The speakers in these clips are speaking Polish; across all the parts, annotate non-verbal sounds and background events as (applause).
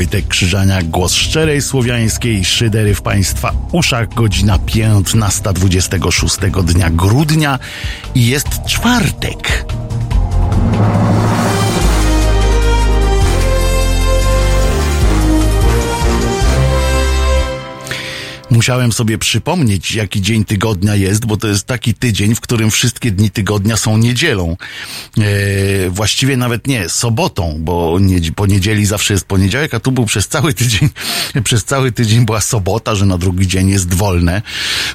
Wojtek Krzyżania, głos szczerej słowiańskiej szydery w Państwa uszach, godzina 15, 26 dnia grudnia i jest czwartek. Musiałem sobie przypomnieć, jaki dzień tygodnia jest, bo to jest taki tydzień, w którym wszystkie dni tygodnia są niedzielą. E, właściwie nawet nie, sobotą, bo nie, po niedzieli zawsze jest poniedziałek, a tu był przez cały tydzień, (laughs) przez cały tydzień była sobota, że na drugi dzień jest wolne.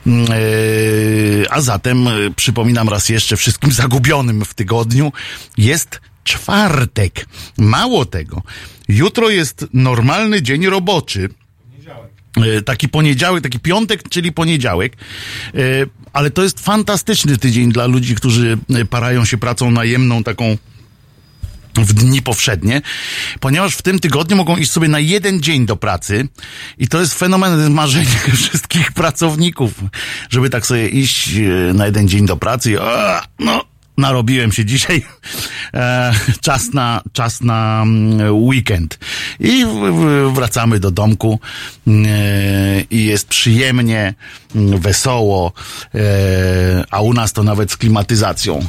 E, a zatem, e, przypominam raz jeszcze wszystkim (laughs) zagubionym w tygodniu, jest czwartek. Mało tego, jutro jest normalny dzień roboczy. E, taki poniedziałek, taki piątek, czyli poniedziałek. E, ale to jest fantastyczny tydzień dla ludzi, którzy e, parają się pracą najemną, taką w dni powszednie, ponieważ w tym tygodniu mogą iść sobie na jeden dzień do pracy i to jest fenomen marzenia (laughs) wszystkich pracowników, żeby tak sobie iść na jeden dzień do pracy i no narobiłem się dzisiaj. (laughs) E, czas na, czas na mm, weekend. I wracamy do domku e, i jest przyjemnie, mm, wesoło, e, a u nas to nawet z klimatyzacją.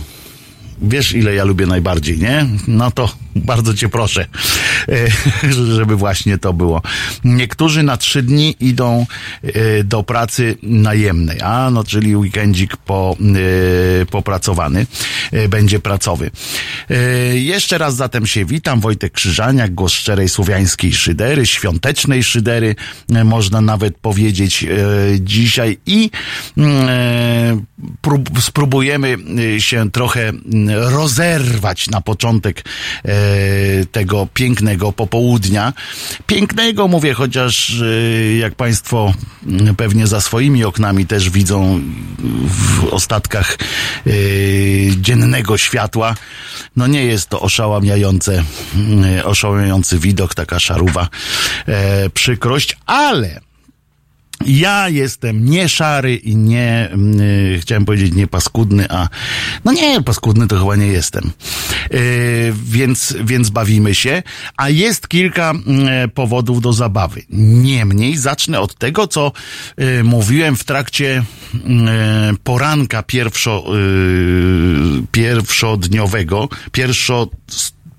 Wiesz, ile ja lubię najbardziej, nie? No to bardzo cię proszę, e, żeby właśnie to było. Niektórzy na trzy dni idą e, do pracy najemnej, a no, czyli weekendzik po, e, popracowany będzie pracowy. Jeszcze raz zatem się witam, Wojtek Krzyżaniak, głos szczerej słowiańskiej szydery, świątecznej szydery, można nawet powiedzieć dzisiaj i spróbujemy się trochę rozerwać na początek tego pięknego popołudnia. Pięknego mówię, chociaż jak Państwo pewnie za swoimi oknami też widzą w ostatkach dziennego światła, no nie jest to oszałamiające, oszałamiający widok, taka szaruwa przykrość, ale ja jestem nie szary i nie, yy, chciałem powiedzieć nie paskudny, a no nie, paskudny to chyba nie jestem. Yy, więc, więc bawimy się, a jest kilka yy, powodów do zabawy. Niemniej zacznę od tego, co y, mówiłem w trakcie y, poranka pierwszo, y, pierwszodniowego, pierwszo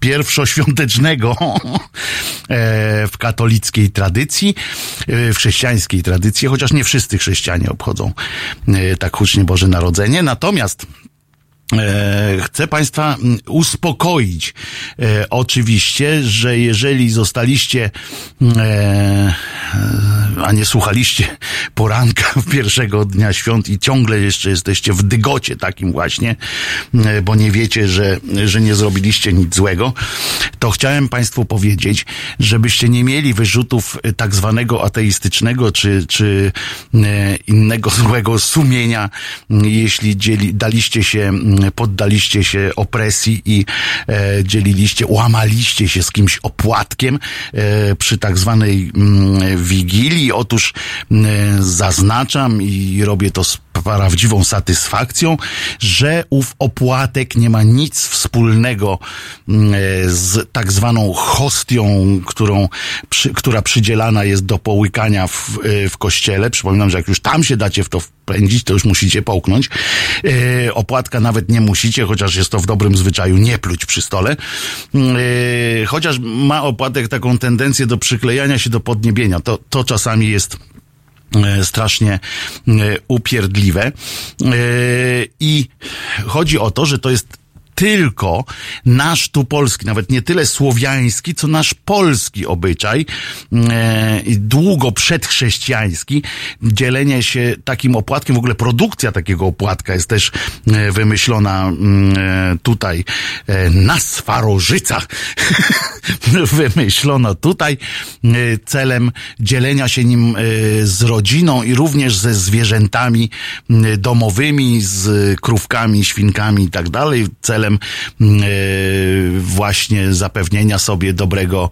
pierwszoświątecznego (laughs) e, w katolickiej tradycji, e, w chrześcijańskiej tradycji, chociaż nie wszyscy chrześcijanie obchodzą e, tak hucznie Boże Narodzenie. Natomiast chcę Państwa mm, uspokoić. E, oczywiście, że jeżeli zostaliście, mm, e, a nie słuchaliście poranka (laughs) pierwszego dnia świąt i ciągle jeszcze jesteście w dygocie takim właśnie, e, bo nie wiecie, że, że nie zrobiliście nic złego, to chciałem Państwu powiedzieć, żebyście nie mieli wyrzutów tak zwanego ateistycznego czy, czy e, innego (laughs) złego sumienia, jeśli dzieli, daliście się poddaliście się opresji i e, dzieliliście, łamaliście się z kimś opłatkiem e, przy tak zwanej mm, wigilii. Otóż mm, zaznaczam i robię to z prawdziwą satysfakcją, że ów opłatek nie ma nic wspólnego mm, z tak zwaną hostią, którą, przy, która przydzielana jest do połykania w, w kościele. Przypominam, że jak już tam się dacie w to wpędzić, to już musicie połknąć. E, opłatka nawet nie musicie, chociaż jest to w dobrym zwyczaju nie pluć przy stole. E, chociaż ma opłatek taką tendencję do przyklejania się do podniebienia. To, to czasami jest E, strasznie e, upierdliwe. E, I chodzi o to, że to jest tylko nasz tu polski, nawet nie tyle słowiański, co nasz polski obyczaj, e, długo przedchrześcijański, dzielenie się takim opłatkiem, w ogóle produkcja takiego opłatka jest też e, wymyślona mm, e, tutaj e, na Swarożycach. (laughs) wymyślono tutaj e, celem dzielenia się nim e, z rodziną i również ze zwierzętami domowymi, z krówkami, świnkami i tak dalej, celem celem właśnie zapewnienia sobie dobrego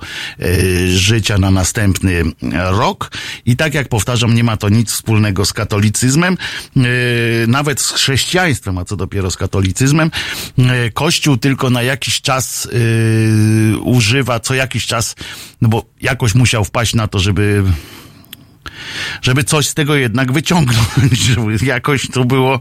życia na następny rok. I tak jak powtarzam, nie ma to nic wspólnego z katolicyzmem, nawet z chrześcijaństwem, a co dopiero z katolicyzmem. Kościół tylko na jakiś czas używa, co jakiś czas, no bo jakoś musiał wpaść na to, żeby żeby coś z tego jednak wyciągnąć, (laughs) żeby jakoś to było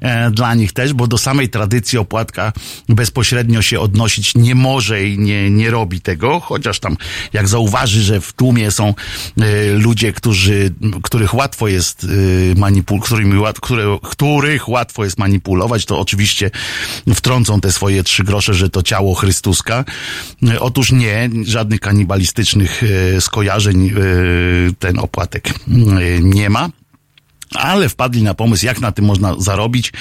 e, dla nich też, bo do samej tradycji opłatka bezpośrednio się odnosić nie może i nie, nie robi tego, chociaż tam jak zauważy, że w tłumie są e, ludzie, którzy, których łatwo jest e, manipul, którymi, które, których łatwo jest manipulować, to oczywiście wtrącą te swoje trzy grosze, że to ciało Chrystuska. E, otóż nie, żadnych kanibalistycznych e, skojarzeń e, ten opłatek nie ma ale wpadli na pomysł, jak na tym można zarobić.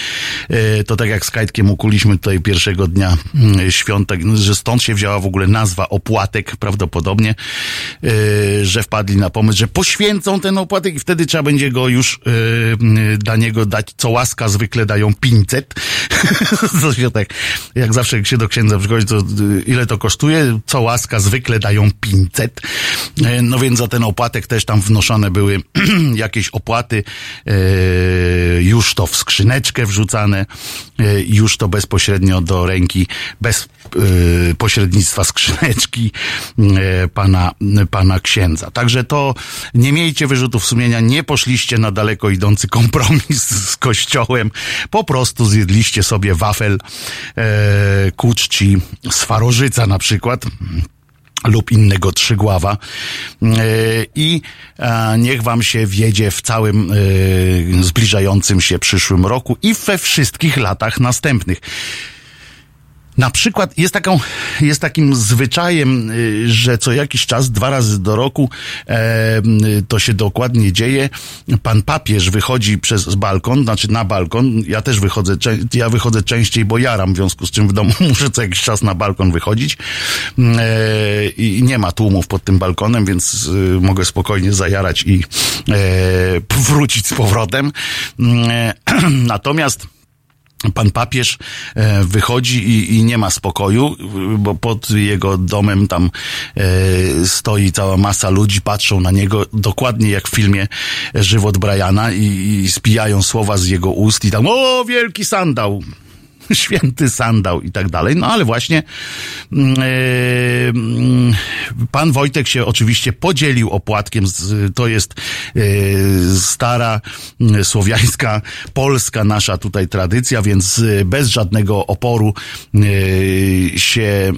E, to tak jak z Kajtkiem ukuliśmy tutaj pierwszego dnia mm, świątek, no, że stąd się wzięła w ogóle nazwa opłatek prawdopodobnie, e, że wpadli na pomysł, że poświęcą ten opłatek i wtedy trzeba będzie go już e, dla niego dać, co łaska zwykle dają 500. to (laughs) się tak, jak zawsze jak się do księdza przychodzi, to ile to kosztuje? Co łaska zwykle dają 500. No więc za ten opłatek też tam wnoszone były (clears throat) jakieś opłaty, już to w skrzyneczkę wrzucane, e, już to bezpośrednio do ręki, bez e, pośrednictwa skrzyneczki pana, pana księdza. Także to nie miejcie wyrzutów sumienia, nie poszliście na daleko idący kompromis (laughs) z kościołem, po prostu zjedliście sobie wafel ku czci Swarożyca na przykład lub innego trzygława e, i niech wam się wiedzie w całym e, zbliżającym się przyszłym roku i we wszystkich latach następnych. Na przykład jest, taką, jest takim zwyczajem, y, że co jakiś czas, dwa razy do roku, e, to się dokładnie dzieje. Pan papież wychodzi przez balkon, znaczy na balkon. Ja też wychodzę, ja wychodzę częściej, bo jaram, w związku z czym w domu (laughs) muszę co jakiś czas na balkon wychodzić. E, I nie ma tłumów pod tym balkonem, więc y, mogę spokojnie zajarać i e, wrócić z powrotem. E, (clears throat) natomiast pan papież e, wychodzi i, i, nie ma spokoju, bo pod jego domem tam e, stoi cała masa ludzi, patrzą na niego dokładnie jak w filmie Żywot Briana i, i spijają słowa z jego ust i tam o wielki sandał (laughs) święty sandał i tak dalej. No ale właśnie yy, pan Wojtek się oczywiście podzielił opłatkiem. Z, to jest yy, stara yy, słowiańska, polska nasza tutaj tradycja, więc bez żadnego oporu się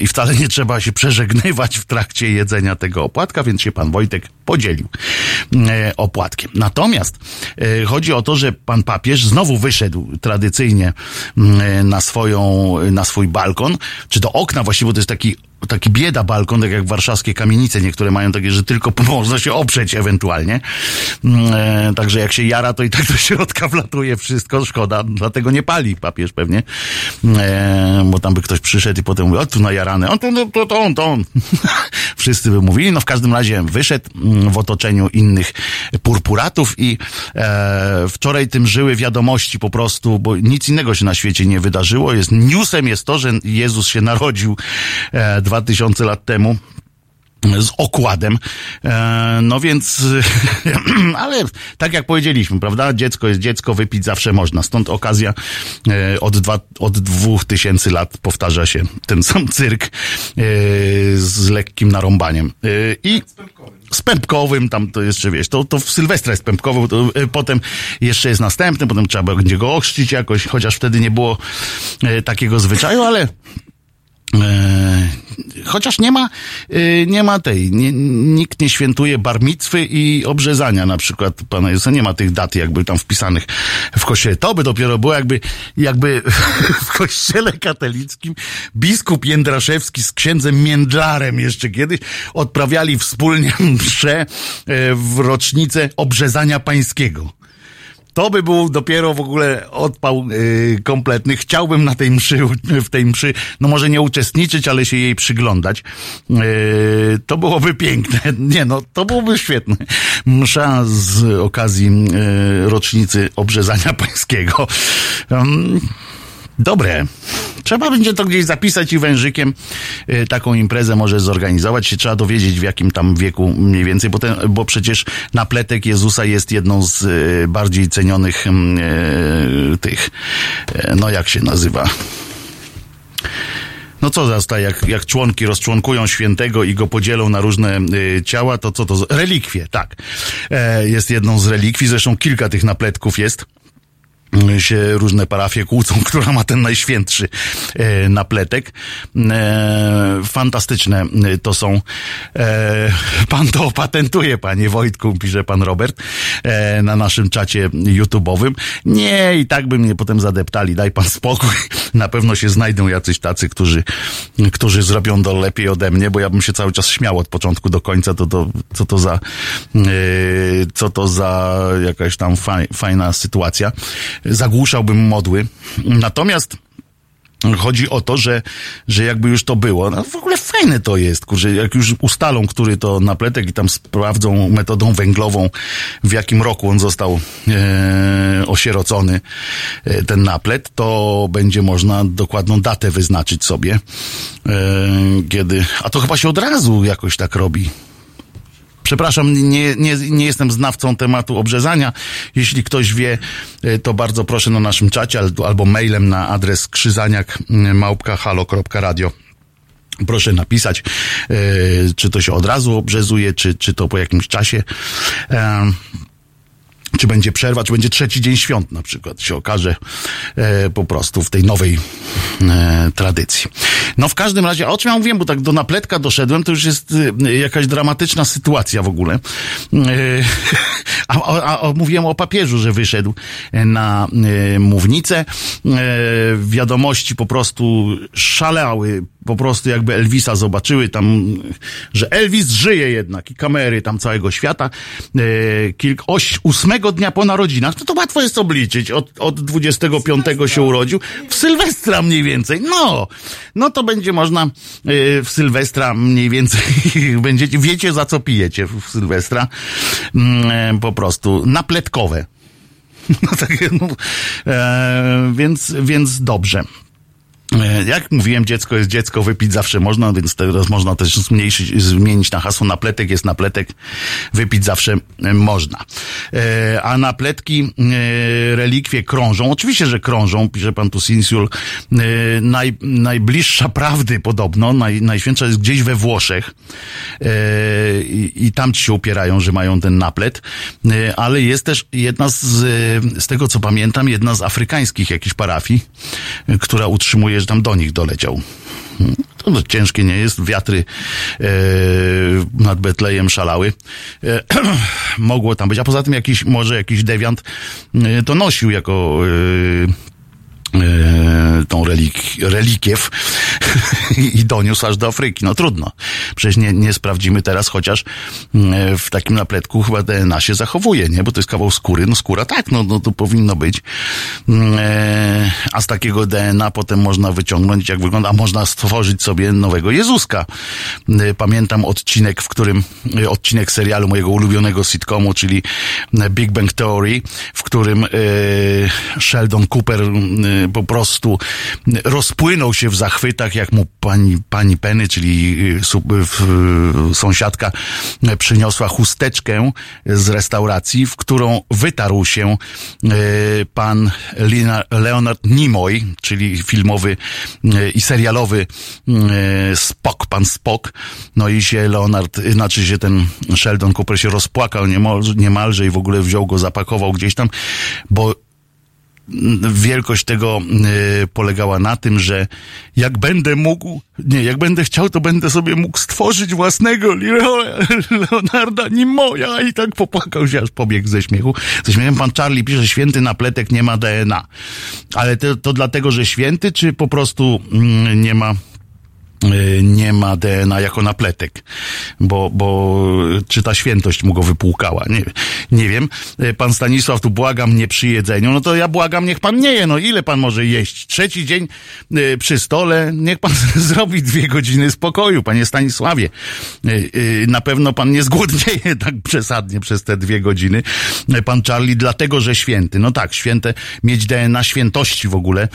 i wcale nie trzeba się przeżegnywać w trakcie jedzenia tego opłatka, więc się pan Wojtek podzielił opłatkiem. Natomiast chodzi o to, że pan papież znowu wyszedł tradycyjnie na swoją, na swój balkon, czy do okna właściwie, bo to jest taki taki bieda balkon, tak jak warszawskie kamienice, niektóre mają takie, że tylko (laughs) można się oprzeć ewentualnie. Mm, e, także jak się jara, to i tak do środka (laughs) wlatuje wszystko, szkoda, dlatego nie pali papież pewnie, e, bo tam by ktoś przyszedł i potem mówił, o tu najarany, on to, to, to on, to on. (laughs) Wszyscy by mówili, no w każdym razie wyszedł mm, w otoczeniu innych purpuratów i e, wczoraj tym żyły wiadomości po prostu, bo nic innego się na świecie nie wydarzyło. Jest, newsem jest to, że Jezus się narodził e, 2000 lat temu z okładem. E, no więc, (laughs) ale tak jak powiedzieliśmy, prawda? Dziecko jest dziecko, wypić zawsze można. Stąd okazja e, od, dwa, od dwóch tysięcy lat powtarza się ten (laughs) sam cyrk e, z lekkim narąbaniem. I z pępkowym, tam to jeszcze wiesz, to, to w Sylwestra jest pępkowy, to, potem jeszcze jest następny, potem trzeba będzie go ochrzcić jakoś, chociaż wtedy nie było takiego zwyczaju, ale E, chociaż nie ma, e, nie ma tej, nie, nikt nie świętuje barmitwy i obrzezania na przykład Pana Jezusa, nie ma tych dat jakby tam wpisanych w kościele. To by dopiero było jakby, jakby (laughs) w kościele katolickim biskup Jędraszewski z księdzem Międlarem jeszcze kiedyś odprawiali wspólnie (laughs) mszę e, w rocznicę obrzezania pańskiego. To by był dopiero w ogóle odpał yy, kompletny. Chciałbym na tej mszy, w tej mszy, no może nie uczestniczyć, ale się jej przyglądać. Yy, to byłoby piękne. (laughs) Nie no, to byłoby świetne. Msza z okazji yy, rocznicy obrzezania (laughs) pańskiego. Dobre. Trzeba będzie to gdzieś zapisać i wężykiem y, taką imprezę może zorganizować. Się trzeba dowiedzieć w jakim tam wieku mniej więcej, bo, ten, bo przecież napletek Jezusa jest jedną z y, bardziej cenionych mm, y, tych, no jak się nazywa? No co zasta, jak, jak członki rozczłonkują świętego i go podzielą na różne y, ciała, to co to? Relikwie, tak. E, jest jedną z relikwii, zresztą kilka tych napletków jest się różne parafie kłócą, (laughs) która ma ten najświętszy e, napletek. E, fantastyczne to są. E, pan to opatentuje, panie Wojtku, pisze pan Robert e, na naszym czacie YouTube'owym. Nie, i tak by mnie potem zadeptali. Daj pan spokój. (laughs) Na pewno się znajdą jacyś tacy, którzy, którzy zrobią to lepiej ode mnie, bo ja bym się cały czas śmiał od początku do końca. To, to, co to za, e, co to za jakaś tam fajna sytuacja zagłuszałbym modły. Natomiast Chodzi o to, że, że jakby już to było, no w ogóle fajne to jest, kurczę, jak już ustalą, który to napletek i tam sprawdzą metodą węglową, w jakim roku on został e, osierocony, e, ten naplet, to będzie można dokładną datę wyznaczyć sobie, e, kiedy, a to chyba się od razu jakoś tak robi, Przepraszam, nie, nie, nie jestem znawcą tematu obrzezania. Jeśli ktoś wie, e, to bardzo proszę na naszym czacie albo mailem na adres krzyzaniak małpka.halo.radio. Proszę napisać, e, czy to się od razu obrzezuje, czy, czy to po jakimś czasie czy będzie przerwa, czy będzie trzeci dzień świąt na przykład, się okaże e, po prostu w tej nowej e, tradycji. No w każdym razie, o czym ja mówiłem, bo tak do napletka doszedłem, to już jest e, jakaś dramatyczna sytuacja w ogóle. E, (laughs) a, a, a, mówiłem o papieżu, że wyszedł na e, mównicę. E, wiadomości po prostu szalały po prostu jakby Elvisa zobaczyły tam, że Elvis żyje jednak i kamery tam całego świata. E, kilk, oś, ósmego dnia po narodzinach, to to łatwo jest obliczyć. Od, od 25 się urodził. W Sylwestra mniej więcej. No, no to będzie można e, w Sylwestra mniej więcej, (laughs) będziecie, wiecie za co pijecie w Sylwestra. Mm, e, po prostu napletkowe. (laughs) No tak, no, e, więc, więc dobrze. E, jak mówiłem, dziecko jest dziecko, wypić zawsze można, więc teraz można też zmniejszyć, zmienić na hasło napletek jest napletek, wypić zawsze e, można. E, a napletki, relikwie krążą, oczywiście, że krążą, pisze pan tu Sinsul, naj, najbliższa prawdy podobno, naj, najświętsza jest gdzieś we Włoszech i, i tam ci się upierają, że mają ten naplet, ale jest też jedna z, z tego co pamiętam, jedna z afrykańskich jakichś parafii, która utrzymuje tam do nich doleciał. To no, ciężkie nie jest. Wiatry e, nad Betlejem szalały. E, (clears throat) mogło tam być. A poza tym jakiś, może jakiś dewiant e, to nosił jako E, tą relik, relikiew (laughs) i doniósł aż do Afryki. No trudno. Przecież nie, nie sprawdzimy teraz, chociaż e, w takim napletku chyba DNA się zachowuje, nie? Bo to jest kawał skóry. No skóra tak, no, no to powinno być. E, a z takiego DNA potem można wyciągnąć, jak wygląda, a można stworzyć sobie nowego Jezuska. Pamiętam odcinek, w którym, odcinek serialu mojego ulubionego sitcomu, czyli Big Bang Theory, w którym Sheldon Cooper po prostu rozpłynął się w zachwytach, jak mu pani, pani Penny, czyli y, sąsiadka, przyniosła chusteczkę z restauracji, w którą wytarł się y, pan Leonard Nimoy, czyli filmowy y, i serialowy Spock, pan Spock. No i się Leonard, znaczy się ten Sheldon Cooper się rozpłakał niemalże i w ogóle wziął go, zapakował gdzieś tam, bo wielkość tego y, polegała na tym, że jak będę mógł, nie, jak będę chciał, to będę sobie mógł stworzyć własnego Leonarda Nimoya i tak popłakał się, aż pobiegł ze śmiechu. Ze śmiechem pan Charlie pisze, święty napletek nie ma DNA. Ale to, to dlatego, że święty, czy po prostu mm, nie ma nie ma DNA jako napletek, bo, bo czy ta świętość mu go wypłukała, nie, nie wiem. Y, pan Stanisław tu błagam nie przy jedzeniu, no to ja błagam, niech pan nie je, no ile pan może jeść? Trzeci dzień y, przy stole, niech pan (laughs) zrobi dwie godziny spokoju, panie Stanisławie. Na pewno pan nie zgłodnieje (laughs) tak przesadnie przez te dwie godziny. Pan Charlie, dlatego, że święty. No tak, święte, mieć DNA świętości w ogóle,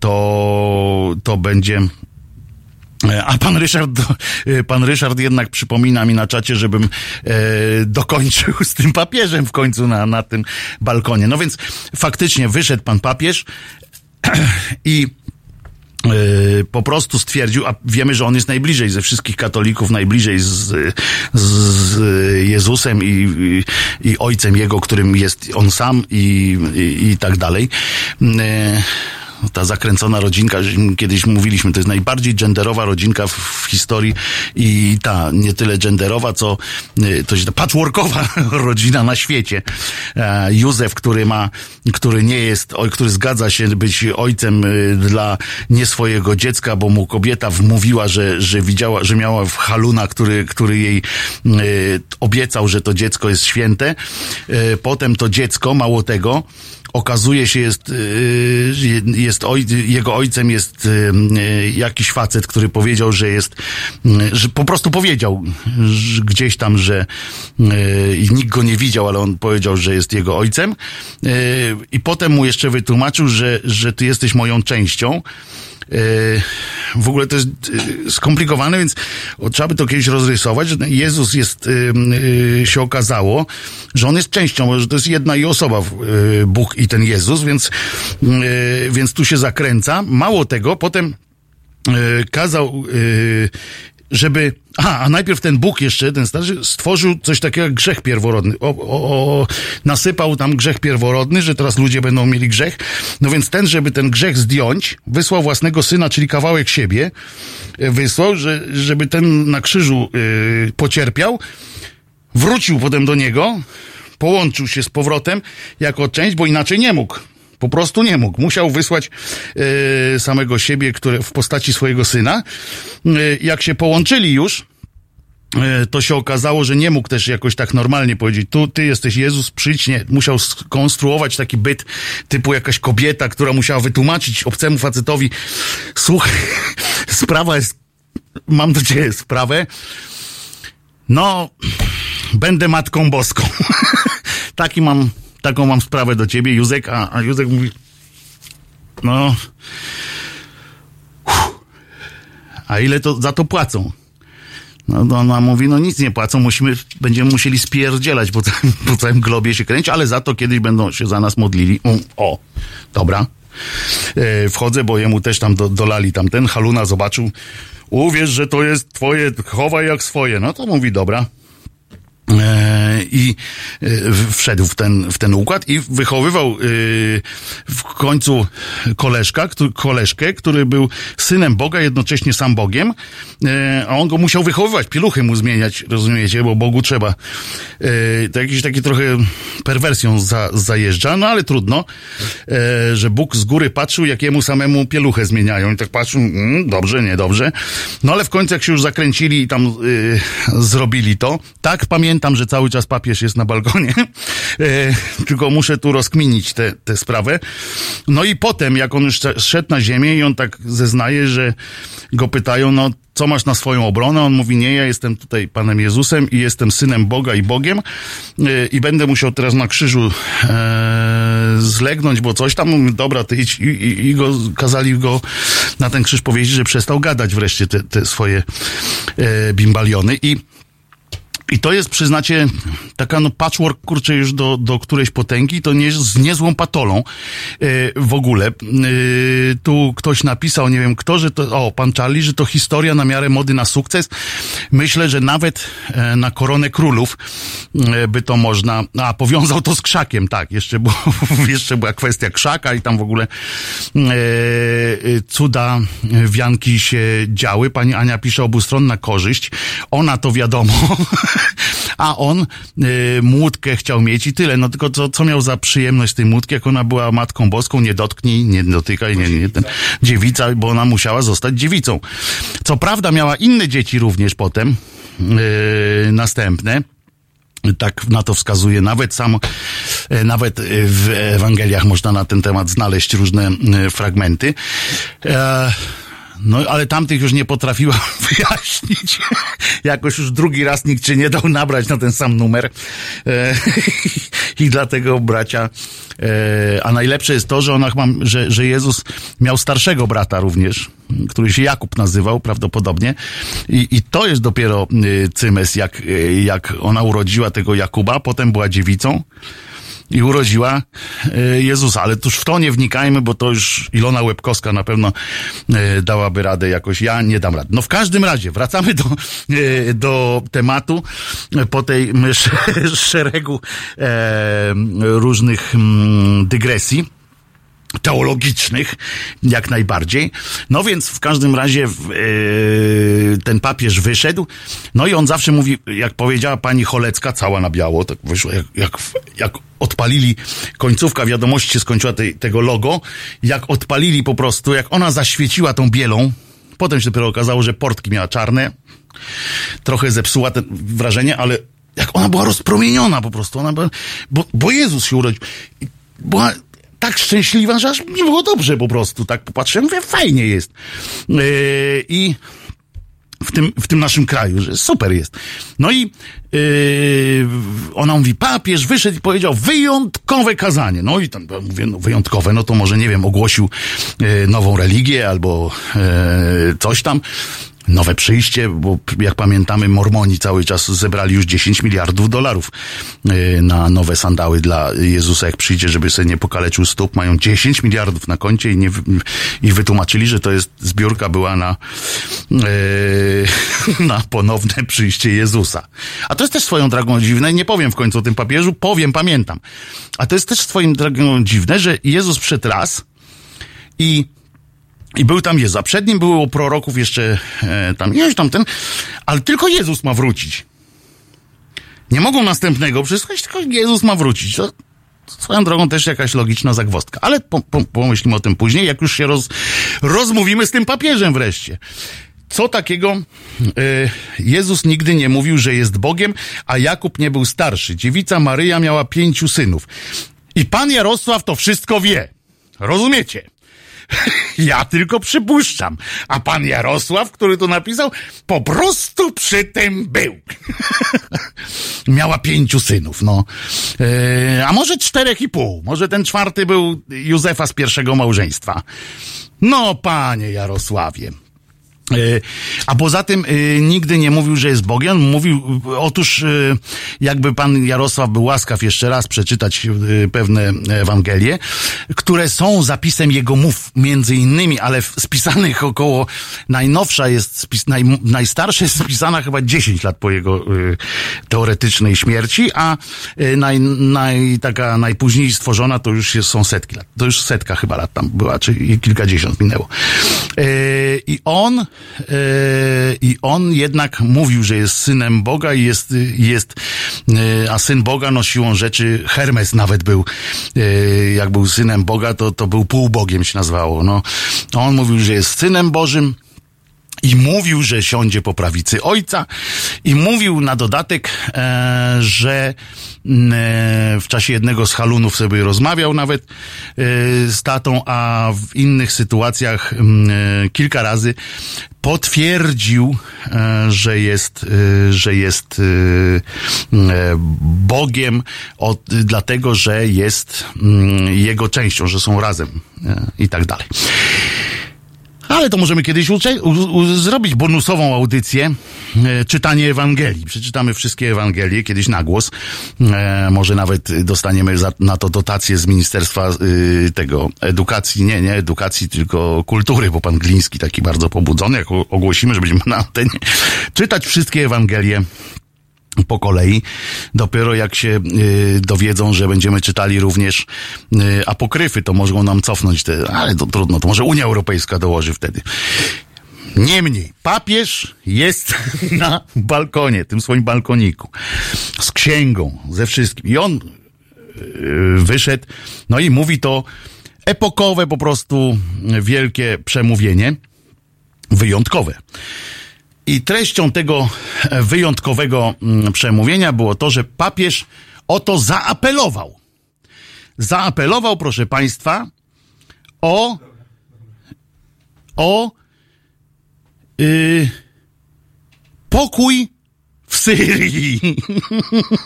to, to będzie a pan Ryszard, pan Ryszard jednak przypomina mi na czacie, żebym e, dokończył z tym papieżem w końcu na, na tym balkonie. No więc faktycznie wyszedł pan papież i e, po prostu stwierdził, a wiemy, że on jest najbliżej ze wszystkich katolików, najbliżej z, z Jezusem i, i, i ojcem jego, którym jest on sam i, i, i tak dalej. E, ta zakręcona rodzinka, kiedyś mówiliśmy, to jest najbardziej genderowa rodzinka w, w historii i ta nie tyle genderowa, co y, to jest patchworkowa (laughs) rodzina na świecie. E, Józef, który ma, który nie jest, który zgadza się być ojcem y, dla nie swojego dziecka, bo mu kobieta wmówiła, że, że widziała, że miała w haluna, który, który jej y, obiecał, że to dziecko jest święte. Potem to dziecko, mało tego, okazuje się jest, y, jest oj, jego ojcem jest y, y, jakiś facet, który powiedział, że jest, że po prostu powiedział gdzieś tam, że nikt go nie widział, ale on powiedział, że jest jego ojcem. I potem mu jeszcze wytłumaczył, że, że ty jesteś moją częścią w ogóle to jest skomplikowane, więc trzeba by to kiedyś rozrysować, Jezus jest, się okazało, że on jest częścią, że to jest jedna i osoba, Bóg i ten Jezus, więc, więc tu się zakręca. Mało tego, potem kazał żeby. A, a najpierw ten Bóg jeszcze, ten starszy, stworzył coś takiego jak grzech pierworodny. O, o, o, nasypał tam grzech pierworodny, że teraz ludzie będą mieli grzech. No więc ten, żeby ten grzech zdjąć, wysłał własnego syna, czyli kawałek siebie, e, wysłał, że, żeby ten na krzyżu yy, pocierpiał. Wrócił potem do niego, połączył się z powrotem jako część, bo inaczej nie mógł. Po prostu nie mógł. Musiał wysłać e, samego siebie, które w postaci swojego syna. E, jak się połączyli już, e, to się okazało, że nie mógł też jakoś tak normalnie powiedzieć, tu ty jesteś Jezus, przyjdź, nie. Musiał skonstruować taki byt typu jakaś kobieta, która musiała wytłumaczyć obcemu facetowi, słuchaj, (laughs) sprawa jest, mam do ciebie sprawę, no, będę Matką Boską. (laughs) Taki mam taką mam sprawę do ciebie, Józek, a, a Józek mówi, no, a ile to za to płacą? No, no ona mówi, no nic nie płacą, musimy, będziemy musieli spierdzielać po całym, po całym globie się kręcić, ale za to kiedyś będą się za nas modlili. O, dobra. E, wchodzę, bo jemu też tam do, dolali tamten. Haluna zobaczył, uwierz, że to jest twoje, chowaj jak swoje. No to mówi, dobra. E, i e, wszedł w ten, w ten układ i wychowywał e, w końcu koleżka, koleżkę, który był synem Boga, jednocześnie sam Bogiem, a on go musiał wychowywać, pieluchy mu zmieniać, rozumiecie, bo Bogu trzeba. To jakiś taki trochę perwersją za, zajeżdża, no ale trudno, że Bóg z góry patrzył, jakiemu samemu pieluchę zmieniają i tak patrzył, mm, dobrze, niedobrze. No ale w końcu jak się już zakręcili i tam zrobili to, tak pamiętam, pamiętam, że cały czas papież jest na balkonie, (laughs) e, tylko muszę tu rozkminić tę sprawę. No i potem, jak on już szedł na ziemię i on tak zeznaje, że go pytają, no co masz na swoją obronę? On mówi, nie, ja jestem tutaj Panem Jezusem i jestem Synem Boga i Bogiem e, i będę musiał teraz na krzyżu e, zlegnąć, bo coś tam. Mówi, dobra, ty idź i, i, i, go, kazali go na ten krzyż powiedzieć, że przestał gadać wreszcie te, te swoje e, bimbaliony i i to jest, przyznacie, taka no patchwork, kurczę, już do, do którejś potęgi, to nie z niezłą patolą yy, w ogóle. Yy, tu ktoś napisał, nie wiem kto, że to, o, pan Charlie, że to historia na miarę mody na sukces. Myślę, że nawet yy, na koronę królów by to można, a powiązał to z krzakiem, tak, jeszcze, było, (laughs) jeszcze była kwestia krzaka i tam w ogóle cuda wianki się działy. Pani Ania pisze obustronna korzyść. Ona to wiadomo, (laughs) (laughs) A on y, młódkę chciał mieć i tyle. No tylko co, co miał za przyjemność tej młódki, jak ona była Matką Boską, nie dotknij, nie dotykaj, nie, nie, ten, dziewica, bo ona musiała zostać dziewicą. Co prawda miała inne dzieci również potem, y, następne, tak na to wskazuje nawet samo, e, nawet w Ewangeliach można na ten temat znaleźć różne e, fragmenty. E, no, ale tamtych już nie potrafiła (laughs) wyjaśnić. Jakoś już drugi raz nikt się nie dał nabrać na ten sam numer. (laughs) I dlatego bracia, a najlepsze jest to, że ona, że, że Jezus miał starszego brata również, który się Jakub nazywał prawdopodobnie. I, i to jest dopiero cymes, jak, jak ona urodziła tego Jakuba, potem była dziewicą i urodziła Jezusa. Ale tuż w to nie wnikajmy, bo to już Ilona Łebkowska na pewno dałaby radę jakoś. Ja nie dam rady. No w każdym razie, wracamy do, do tematu po tej (laughs) szeregu różnych dygresji teologicznych, jak najbardziej. No więc w każdym razie yy, ten papież wyszedł, no i on zawsze mówi, jak powiedziała pani Cholecka, cała na biało, tak wyszło, jak, jak, jak odpalili, końcówka wiadomości się skończyła tej, tego logo, jak odpalili po prostu, jak ona zaświeciła tą bielą, potem się dopiero okazało, że portki miała czarne, trochę zepsuła to wrażenie, ale jak ona była rozpromieniona po prostu, ona była, bo, bo Jezus się urodził. Była tak szczęśliwa, że aż mi było dobrze po prostu. Tak popatrzyłem, mówię, fajnie jest. Yy, I w tym, w tym naszym kraju, że super jest. No i yy, ona mówi, papież wyszedł i powiedział wyjątkowe kazanie. No i tam mówię, no wyjątkowe, no to może nie wiem, ogłosił yy, nową religię albo yy, coś tam nowe przyjście, bo jak pamiętamy, Mormoni cały czas zebrali już 10 miliardów dolarów na nowe sandały dla Jezusa, jak przyjdzie, żeby sobie nie pokaleczył stóp. Mają 10 miliardów na koncie i, nie, i wytłumaczyli, że to jest zbiórka była na, (laughs) na ponowne przyjście Jezusa. A to jest też swoją drogą dziwne, nie powiem w końcu o tym papieżu, powiem, pamiętam. A to jest też swoim drogą dziwne, że Jezus przed raz i i był tam Jezus, a przed nim było proroków jeszcze e, tam, ileś tam ten, ale tylko Jezus ma wrócić. Nie mogą następnego przysłać, tylko Jezus ma wrócić. To swoją drogą też jakaś logiczna zagwostka. Ale po, po, pomyślimy o tym później, jak już się roz, rozmówimy z tym papieżem wreszcie. Co takiego e, Jezus nigdy nie mówił, że jest Bogiem, a Jakub nie był starszy. Dziewica Maryja miała pięciu synów. I pan Jarosław to wszystko wie. Rozumiecie? (laughs) Ja tylko przypuszczam. A pan Jarosław, który to napisał, po prostu przy tym był. (laughs) Miała pięciu synów, no. Yy, a może czterech i pół. Może ten czwarty był Józefa z pierwszego małżeństwa. No, panie Jarosławie. A poza tym nigdy nie mówił, że jest Bogiem. Mówił, otóż jakby pan Jarosław był łaskaw jeszcze raz przeczytać pewne Ewangelie, które są zapisem jego mów, między innymi, ale spisanych około, najnowsza jest, spis, naj, najstarsza jest spisana chyba 10 lat po jego teoretycznej śmierci, a naj, naj, taka najpóźniej stworzona to już są setki lat. To już setka chyba lat tam była, czy kilkadziesiąt minęło. I on i on jednak mówił, że jest synem Boga i jest, jest a syn Boga, no siłą rzeczy Hermes nawet był, jak był synem Boga, to, to był półbogiem się nazywało, no. On mówił, że jest synem Bożym, i mówił, że siądzie po prawicy ojca i mówił na dodatek, e, że e, w czasie jednego z halunów sobie rozmawiał nawet e, z tatą, a w innych sytuacjach e, kilka razy potwierdził, że jest, że jest Bogiem od, dlatego, że jest mm, jego częścią, że są razem i tak dalej. Ale to możemy kiedyś zrobić bonusową audycję, e, czytanie Ewangelii. Przeczytamy wszystkie Ewangelie kiedyś na głos. E, może nawet dostaniemy za, na to dotację z Ministerstwa y, tego edukacji, nie, nie edukacji, tylko kultury, bo pan Gliński taki bardzo pobudzony, jak ogłosimy, że będziemy na antenie, czytać wszystkie Ewangelie po kolei. Dopiero jak się y, dowiedzą, że będziemy czytali również y, apokryfy, to mogą nam cofnąć te, ale to trudno, to może Unia Europejska dołoży wtedy. Niemniej, papież jest (laughs) na balkonie, tym swoim balkoniku, z księgą, ze wszystkim. I on yy, wyszedł, no i mówi to epokowe po prostu wielkie przemówienie, wyjątkowe. I treścią tego wyjątkowego mm, przemówienia było to, że papież o to zaapelował. Zaapelował, proszę Państwa, o o yy, pokój w Syrii.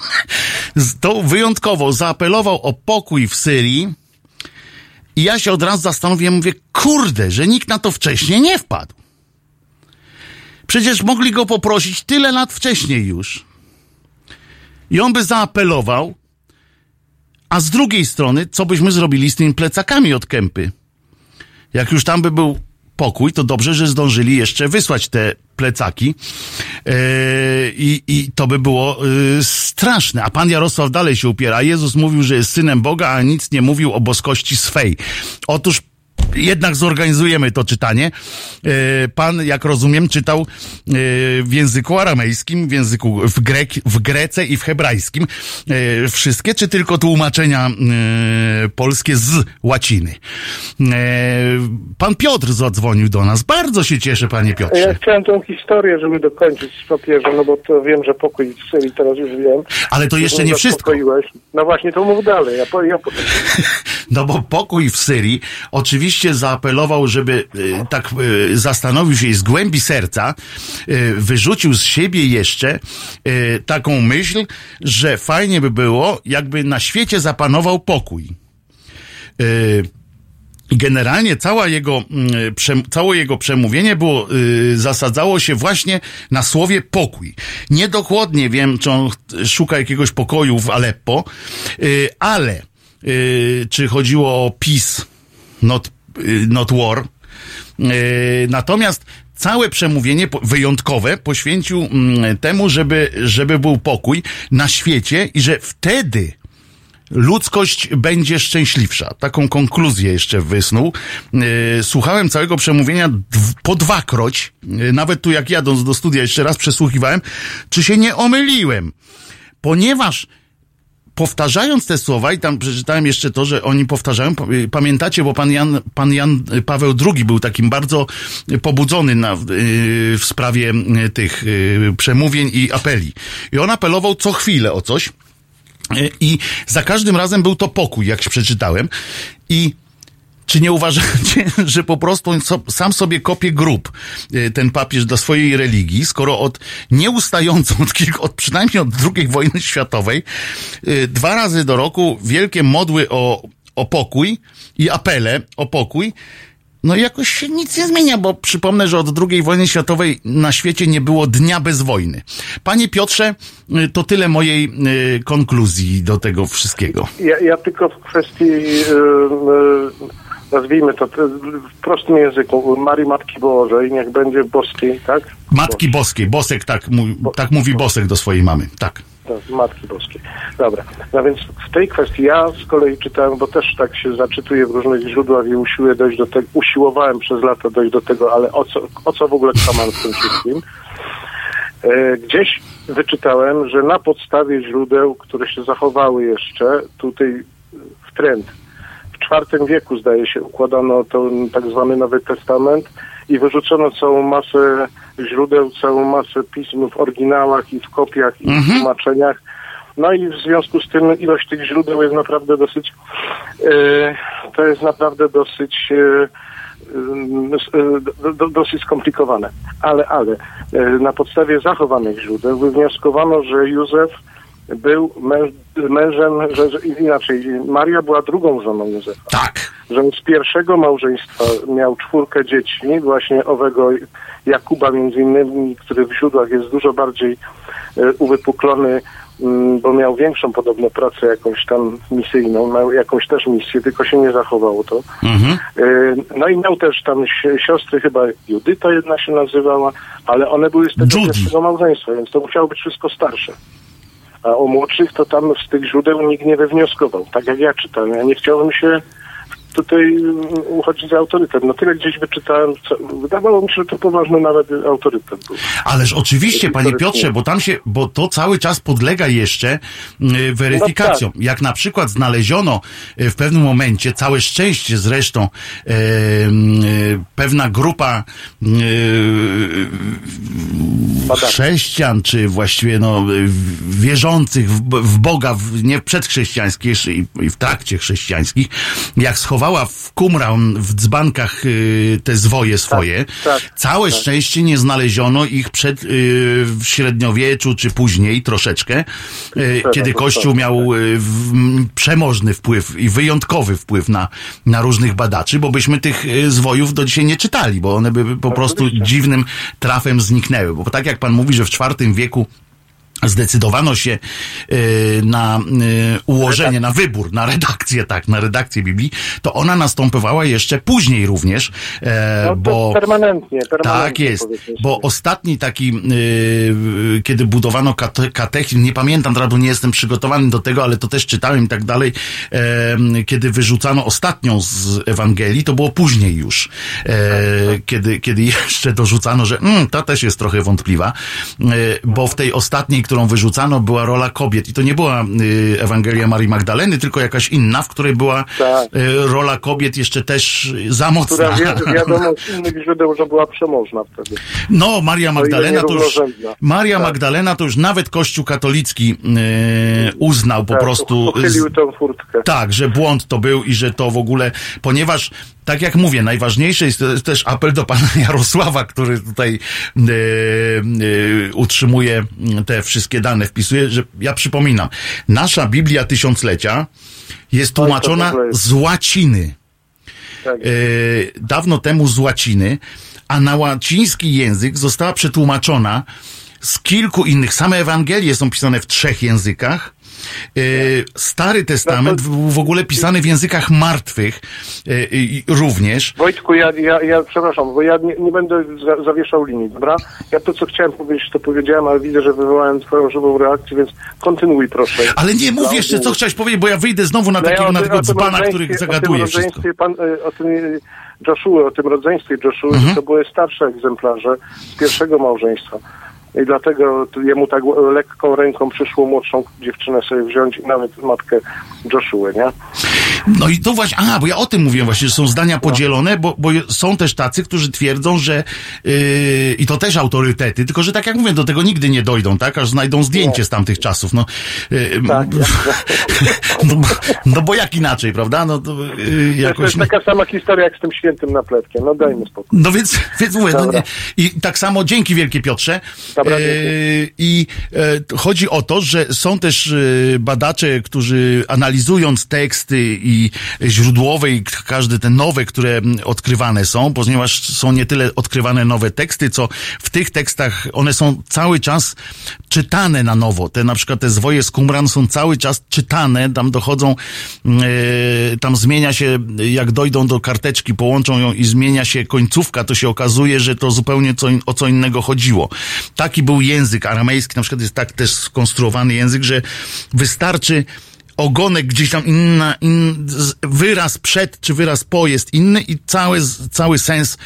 (laughs) to wyjątkowo zaapelował o pokój w Syrii. I ja się od razu zastanowiłem, mówię, kurde, że nikt na to wcześniej nie wpadł. Przecież mogli go poprosić tyle lat wcześniej już. I on by zaapelował, a z drugiej strony, co byśmy zrobili z tymi plecakami od kępy? Jak już tam by był pokój, to dobrze, że zdążyli jeszcze wysłać te plecaki yy, i, to by było yy, straszne. A pan Jarosław dalej się upiera. Jezus mówił, że jest synem Boga, a nic nie mówił o boskości swej. Otóż jednak zorganizujemy to czytanie. E, pan, jak rozumiem, czytał e, w języku aramejskim, w języku w, grek, w grece i w hebrajskim. E, wszystkie, czy tylko tłumaczenia polskie z łaciny? Pan Piotr zadzwonił do nas. Bardzo się cieszę, panie Piotrze. Ja chciałem tą historię, żeby dokończyć z papieżem, no bo to wiem, że pokój w Syrii teraz już wiem. Ale to jeszcze nie wszystko. No właśnie, to mów dalej. Ja, ja... (laughs) No bo pokój w Syrii oczywiście oczywiście zaapelował, żeby e, tak e, zastanowił się i z głębi serca e, wyrzucił z siebie jeszcze taką myśl, że fajnie by było, jakby na świecie zapanował pokój. Generalnie cała jego, całe jego przemówienie było, zasadzało się właśnie na słowie pokój. Niedokładnie wiem, czy on szuka jakiegoś pokoju w Aleppo, ale czy chodziło o peace, not not war. Y, natomiast całe przemówienie wyjątkowe poświęcił mm, temu, żeby, żeby był pokój na świecie i że wtedy ludzkość będzie szczęśliwsza. Taką konkluzję jeszcze wysnuł. Y, słuchałem całego przemówienia po dwakroć. Nawet tu jak jadąc do studia jeszcze raz przesłuchiwałem, czy się nie omyliłem. Ponieważ powtarzając te słowa, i tam przeczytałem jeszcze to, że oni powtarzają, pamiętacie, bo pan Jan, pan Jan Paweł II był takim bardzo pobudzony na, y, w sprawie y, tych y, przemówień i apeli. I on apelował co chwilę o coś. I za każdym razem był to pokój, jak przeczytałem. I czy nie uważacie, (laughs) że po prostu sam sobie kopie grób y, ten papież do swojej religii, skoro od nieustająco, od, kilku, od przynajmniej od II wojny światowej, y, dwa razy do roku wielkie modły o, o pokój i apele o pokój, no jakoś się nic nie zmienia, bo przypomnę, że od II wojny światowej na świecie nie było dnia bez wojny. Panie Piotrze, y, to tyle mojej konkluzji do tego wszystkiego. Ja, ja tylko w kwestii nazwijmy to w prostym języku, Marii Matki Bożej, niech będzie boskiej, tak? Matki Boskiej, Bosek tak, Bo, tak mówi Bosek do swojej mamy, tak. Tak, Matki Boskiej. Dobra. No więc w tej kwestii ja z kolei czytałem, bo też tak się zaczytuję w różnych źródłach i usiłuję dojść do tego, usiłowałem przez lata dojść do tego, ale o co, o co w ogóle kaman w tym wszystkim? E, gdzieś wyczytałem, że na podstawie źródeł, które się zachowały jeszcze tutaj w trend IV wieku, zdaje się, układano to tak zwany Nowy Testament i wyrzucono całą masę źródeł, całą masę pism w oryginałach i w kopiach i w mhm. tłumaczeniach. No i w związku z tym ilość tych źródeł jest naprawdę dosyć, e, to jest naprawdę dosyć, do, dosyć skomplikowane. Ale, ale na podstawie zachowanych źródeł wywnioskowano, że Józef był męż, mężem, że, że, inaczej, Maria była drugą żoną Józefa. Tak. Że z pierwszego małżeństwa miał czwórkę dzieci, właśnie owego Jakuba między innymi, który w źródłach jest dużo bardziej e, uwypuklony, mm, bo miał większą podobno pracę jakąś tam misyjną, miał jakąś też misję, tylko się nie zachowało to. Mhm. E, no i miał też tam siostry, chyba Judyta jedna się nazywała, ale one były z tego pierwszego małżeństwa, więc to musiało być wszystko starsze. A o młodszych to tam z tych źródeł nikt nie wywnioskował. Tak jak ja czytałem. Ja nie chciałbym się tutaj uchodzić za autorytet. No tyle gdzieś wyczytałem, wydawało mi się, że to poważny nawet autorytet był. Ależ oczywiście, panie Piotrze, bo tam się, bo to cały czas podlega jeszcze y, weryfikacjom. No Jak na przykład znaleziono y, w pewnym momencie, całe szczęście zresztą, y, pewna grupa chrześcijan, czy właściwie no, wierzących w, w Boga, w, nie przedchrześcijańskich jeszcze i, w trakcie chrześcijańskich, jak schowała w kumran, w dzbankach y, te zwoje swoje, tak, całe tak. szczęście nie znaleziono ich przed y, w średniowieczu, czy później troszeczkę, y, kiedy Kościół tak, miał przemożny wpływ i wyjątkowy wpływ na, na różnych badaczy, bo byśmy tych zwojów do dzisiaj nie czytali, bo one by po prostu dziwnym trafem zniknęły. Bo tak jak pan mówi, że w IV wieku zdecydowano się y, na y, ułożenie, na wybór, na redakcję, tak, na redakcję Biblii, to ona następowała jeszcze później również, e, No, bo... permanentnie, permanentnie. Tak jest, bo ostatni taki, kiedy budowano kate, katechizm, nie pamiętam, bo nie jestem przygotowany do tego, ale to też czytałem i tak dalej, kiedy wyrzucano ostatnią z Ewangelii, to było później już, e, kiedy, kiedy jeszcze dorzucano, że mm, ta też jest trochę wątpliwa, e, bo w tej ostatniej, którą wyrzucano, była rola kobiet i to nie była y, Ewangelia Marii Magdaleny, tylko jakaś inna, w której była Tak. y, rola kobiet jeszcze też za mocna. Która wi- (laughs) wiadomo z innych źródeł, że była przemożna wtedy. No, Maria Magdalena to już. Maria Tak. Magdalena to już nawet Kościół katolicki e, uznał po Tak, prostu. Tą furtkę. Tak, że błąd to był i że to w ogóle, ponieważ, tak jak mówię, najważniejsze jest też apel do pana (laughs) Jarosława, który tutaj e, e, utrzymuje te wszystkie dane, wpisuje, że ja przypominam, nasza Biblia Tysiąclecia jest tłumaczona z łaciny Tak. e, dawno temu z łaciny, a na łaciński język została przetłumaczona z kilku innych. Same Ewangelie są pisane w trzech językach. E, Stary Testament No był w ogóle pisany w językach martwych e, również. Wojtku, ja, ja, ja przepraszam, bo ja nie, nie będę za, zawieszał linii, dobra? Ja to, co chciałem powiedzieć, to powiedziałem, ale widzę, że wywołałem twoją żywą reakcję, więc kontynuuj proszę. Ale nie mów jeszcze, co chciałeś powiedzieć, bo ja wyjdę znowu na No ja takiego, o na tego dzbana, który zagaduje wszystko. rodzeństwie Pan, y, o tym Joshua, o tym rodzeństwie Joshua, Mhm. to były starsze egzemplarze z pierwszego małżeństwa. I dlatego jemu tak lekką ręką przyszło młodszą dziewczynę sobie wziąć i nawet matkę Joshua, nie? No i to właśnie, a, bo ja o tym mówiłem właśnie, że są zdania podzielone, bo, bo są też tacy, którzy twierdzą, że yy, i to też autorytety, tylko że tak jak mówię, do tego nigdy nie dojdą, tak, aż znajdą zdjęcie z tamtych czasów, no. Yy, Tak, (laughs) no, bo, no bo jak inaczej, prawda, no to yy, jest, to jakoś... jest taka sama historia jak z tym świętym napletkiem. No dajmy spokój. No więc, więc mówię, no, nie, i tak samo dzięki wielkie Piotrze. Dobra, dzięki. I e, chodzi o to, że są też e, badacze, którzy analizując teksty i i k- każde te nowe, które odkrywane są, ponieważ są nie tyle odkrywane nowe teksty, co w tych tekstach one są cały czas czytane na nowo. Te na przykład te zwoje z Qumran są cały czas czytane, tam dochodzą, e, tam zmienia się, jak dojdą do karteczki, połączą ją i zmienia się końcówka, to się okazuje, że to zupełnie co, o co innego chodziło. Taki był język aramejski, na przykład jest tak też skonstruowany język, że wystarczy ogonek gdzieś tam inna, in, wyraz przed czy wyraz po jest inny i cały, cały sens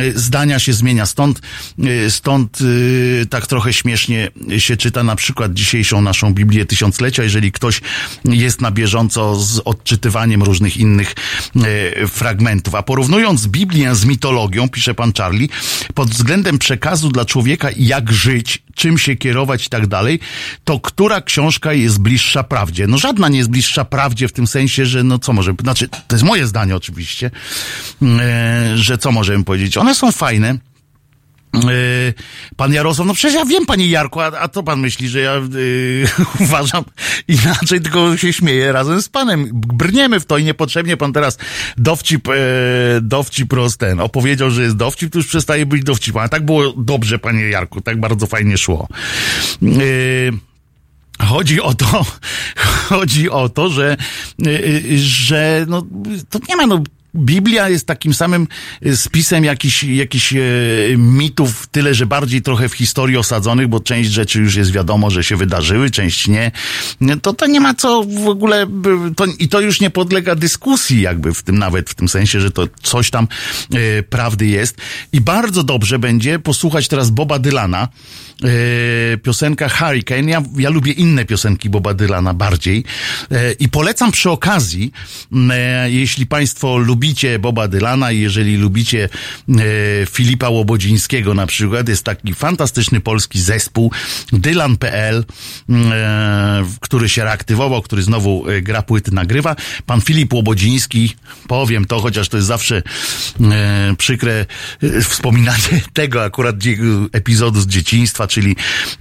y, zdania się zmienia. Stąd, y, stąd y, tak trochę śmiesznie się czyta na przykład dzisiejszą naszą Biblię Tysiąclecia, jeżeli ktoś jest na bieżąco z odczytywaniem różnych innych fragmentów. A porównując Biblię z mitologią, pisze pan Charlie, pod względem przekazu dla człowieka, jak żyć, czym się kierować i tak dalej, to która książka jest bliższa prawdzie? No żadna nie jest bliższa prawdzie w tym sensie, że no co może, znaczy to jest moje zdanie oczywiście, e, że co możemy powiedzieć? One są fajne, Pan Jarosław, no przecież ja wiem, panie Jarku, a, a to pan myśli, że ja e, (laughs) uważam inaczej, tylko się śmieję razem z panem. Brniemy w to i niepotrzebnie pan teraz dowcip, e, dowcip roz ten, opowiedział, że jest dowcip, to już przestaje być dowcipem. A tak było dobrze, panie Jarku, tak bardzo fajnie szło. E, Chodzi o to, (laughs) chodzi o to, że, y, y, że no, to nie ma no, Biblia jest takim samym e, spisem jakichś jakich, e, mitów, tyle że bardziej trochę w historii osadzonych, bo część rzeczy już jest wiadomo, że się wydarzyły, część nie. To to nie ma co w ogóle, to, i to już nie podlega dyskusji jakby w tym, nawet w tym sensie, że to coś tam e, prawdy jest. I bardzo dobrze będzie posłuchać teraz Boba Dylana, e, piosenka Hurricane. Ja, ja lubię inne piosenki Boba Dylana bardziej e, i polecam przy okazji, jeśli Państwo lubicie Boba Dylana i jeżeli lubicie e, Filipa Łobodzińskiego na przykład, jest taki fantastyczny polski zespół Dylan.pl, e, który się reaktywował, który znowu e, gra płyty, nagrywa. Pan Filip Łobodziński, powiem to, chociaż to jest zawsze e, przykre e, wspominanie (laughs) tego akurat epizodu z dzieciństwa, czyli,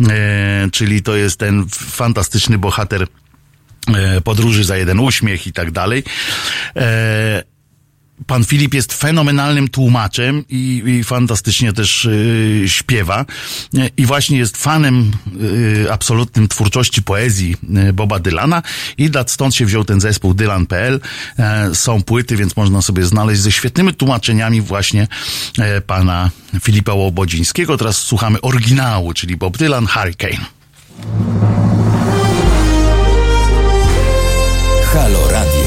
e, czyli to jest ten fantastyczny bohater podróży za jeden uśmiech i tak dalej. E, Pan Filip jest fenomenalnym tłumaczem i, i fantastycznie też y, śpiewa. I właśnie jest fanem y, absolutnym twórczości poezji y, Boba Dylana i stąd się wziął ten zespół Dylan.pl. E, są płyty, więc można sobie znaleźć ze świetnymi tłumaczeniami właśnie e, pana Filipa Łobodzińskiego. Teraz słuchamy oryginału, czyli Bob Dylan Hurricane. Halo Radio.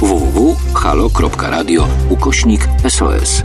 www.halo.radio ukośnik SOS.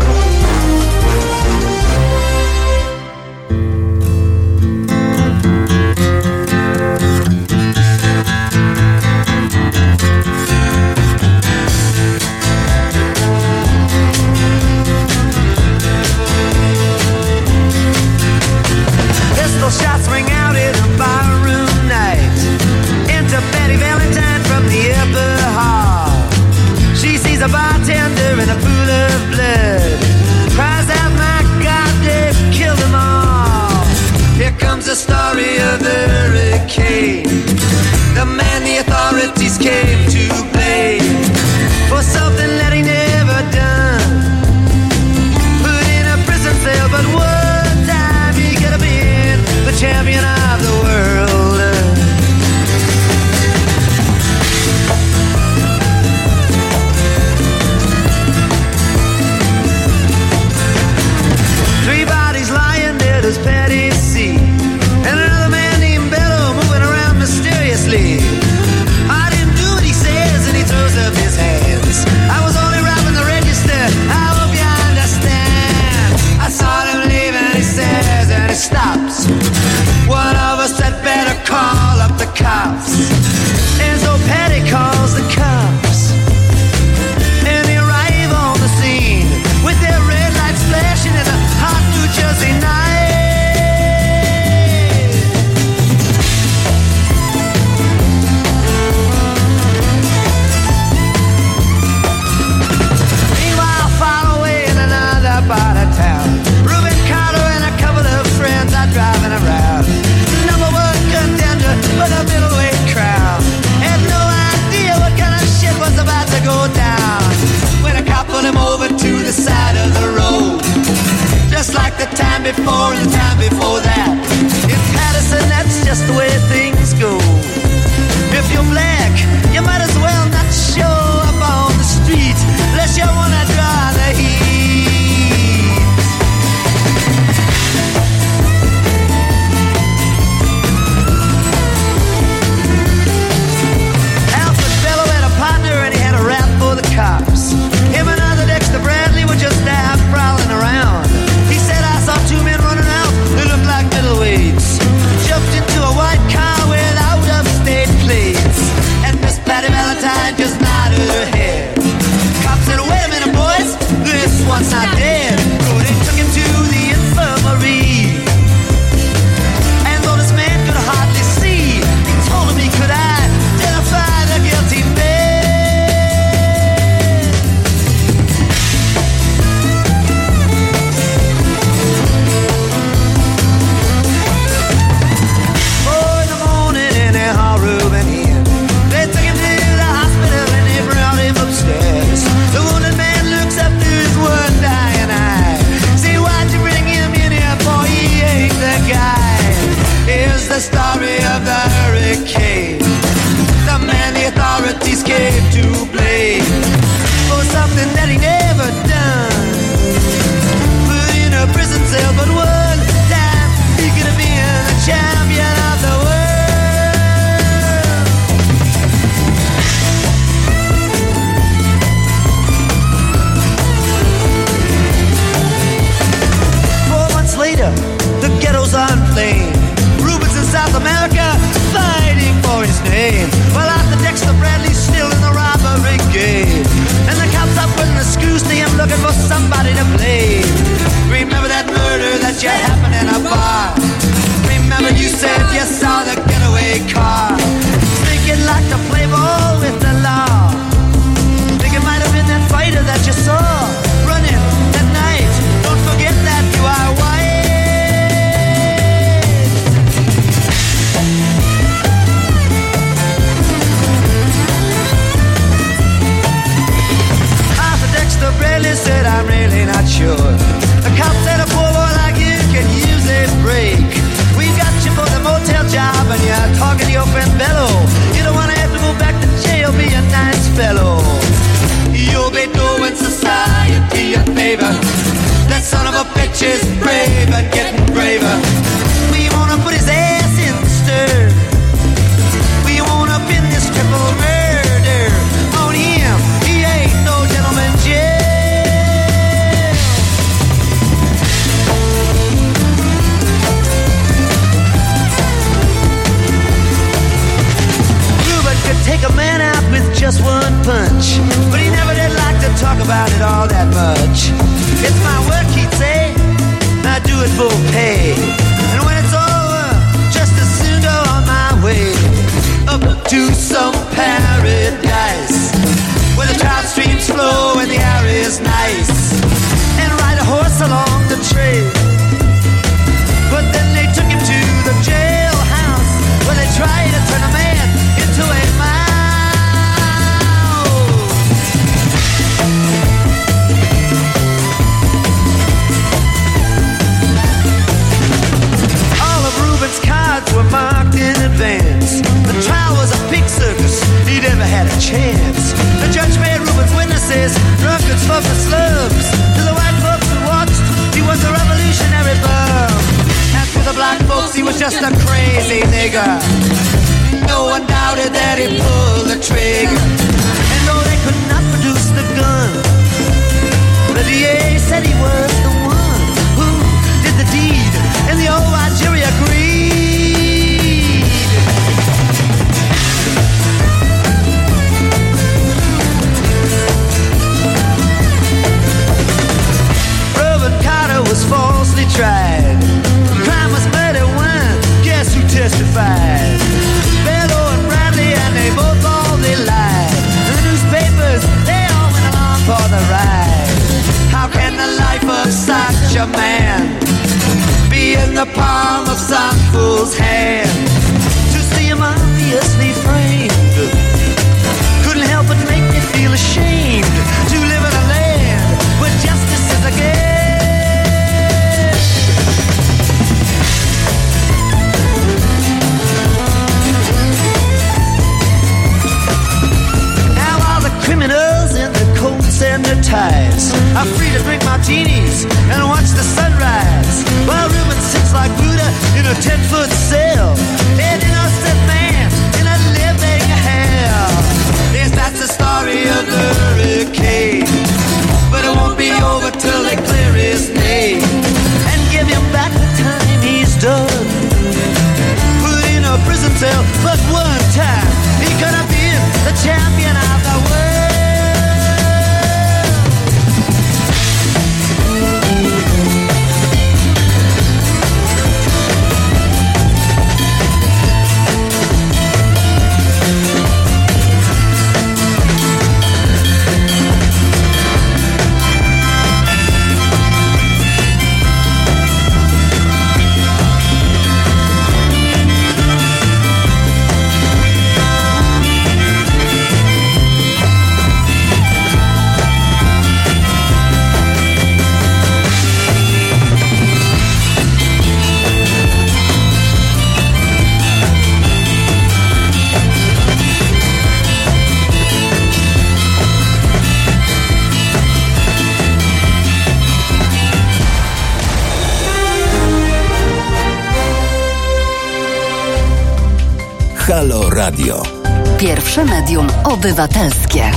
Obywatelskie.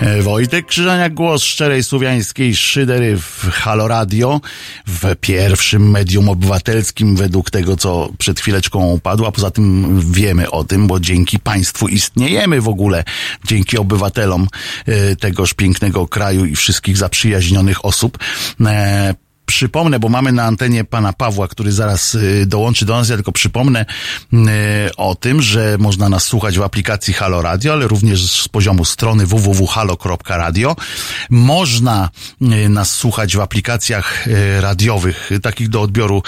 E, Wojtek Krzyżaniak, głos szczerej słowiańskiej szydery w Halo Radio, w pierwszym medium obywatelskim według tego, co przed chwileczką padło, a poza tym wiemy o tym, bo dzięki państwu istniejemy w ogóle, dzięki obywatelom e, tegoż pięknego kraju i wszystkich zaprzyjaźnionych osób. Przypomnę, bo mamy na antenie pana Pawła, który zaraz y, dołączy do nas. Ja tylko przypomnę y, o tym, że można nas słuchać w aplikacji Halo Radio, ale również z poziomu strony www.halo.radio. Można y, nas słuchać w aplikacjach radiowych, takich do odbioru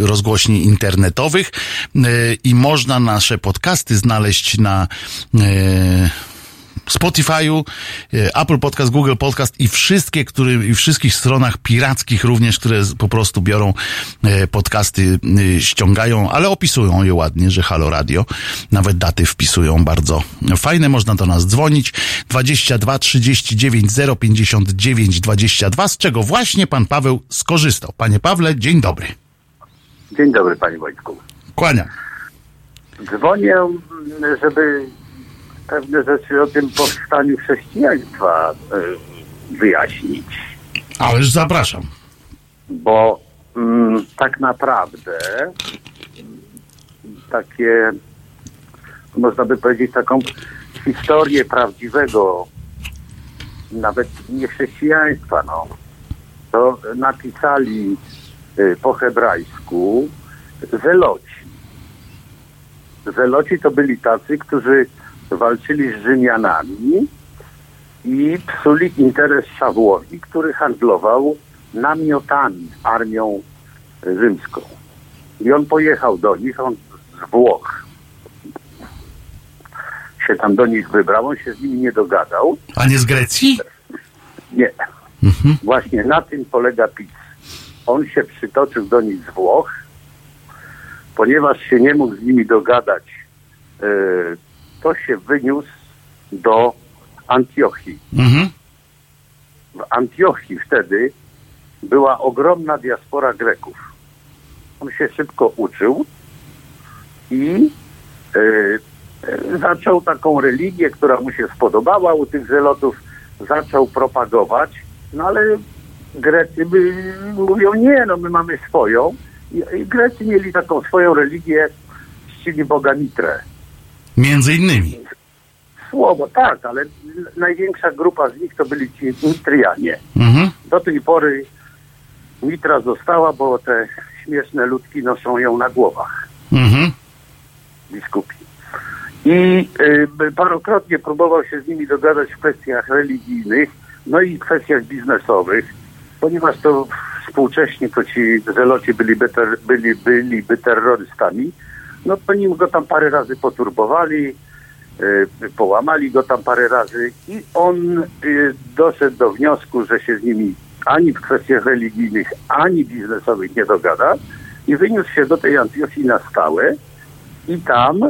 rozgłośni internetowych i można nasze podcasty znaleźć na Spotify'u, e, Apple Podcast, Google Podcast i wszystkie, które, i wszystkich stronach pirackich również, które po prostu biorą e, podcasty, e, ściągają, ale opisują je ładnie, że Halo Radio. Nawet daty wpisują bardzo fajne. Można do nas dzwonić 22 39 059 22, z czego właśnie pan Paweł skorzystał. Panie Pawle, dzień dobry. Dzień dobry, panie Wojtku. Kłaniam. Dzwonię, żeby pewne rzeczy o tym powstaniu chrześcijaństwa y, wyjaśnić, Ależ zapraszam. bo mm, tak naprawdę takie, można by powiedzieć, taką historię prawdziwego, nawet nie chrześcijaństwa, no, to napisali y, po hebrajsku Zeloci. Zeloci to byli tacy, którzy walczyli z Rzymianami i psuli interes Szawłowi, który handlował namiotami, armią rzymską. I on pojechał do nich, on z Włoch się tam do nich wybrał, on się z nimi nie dogadał. A nie z Grecji? Nie. Właśnie na tym polega PiS. On się przytoczył do nich z Włoch, ponieważ się nie mógł z nimi dogadać, e, to się wyniósł do Antiochii. Mhm. W Antiochii wtedy była ogromna diaspora Greków. On się szybko uczył i e, zaczął taką religię, która mu się spodobała u tych zelotów, zaczął propagować, no ale Grecy by, mówią nie, no my mamy swoją. I, I Grecy mieli taką swoją religię, czcili Boga Mitrę. Między innymi. Słowo, tak, ale największa grupa z nich to byli ci Mitrianie. Mhm. Do tej pory Mitra została, bo te śmieszne ludki noszą ją na głowach, Mhm. biskupi. I y, parokrotnie próbował się z nimi dogadać w kwestiach religijnych, no i kwestiach biznesowych, ponieważ to współcześnie to ci zeloci byliby, ter, byli, byliby terrorystami, no to nim go tam parę razy poturbowali, y, połamali go tam parę razy i on y, doszedł do wniosku, że się z nimi ani w kwestiach religijnych, ani biznesowych nie dogada i wyniósł się do tej Antiochii na stałe i tam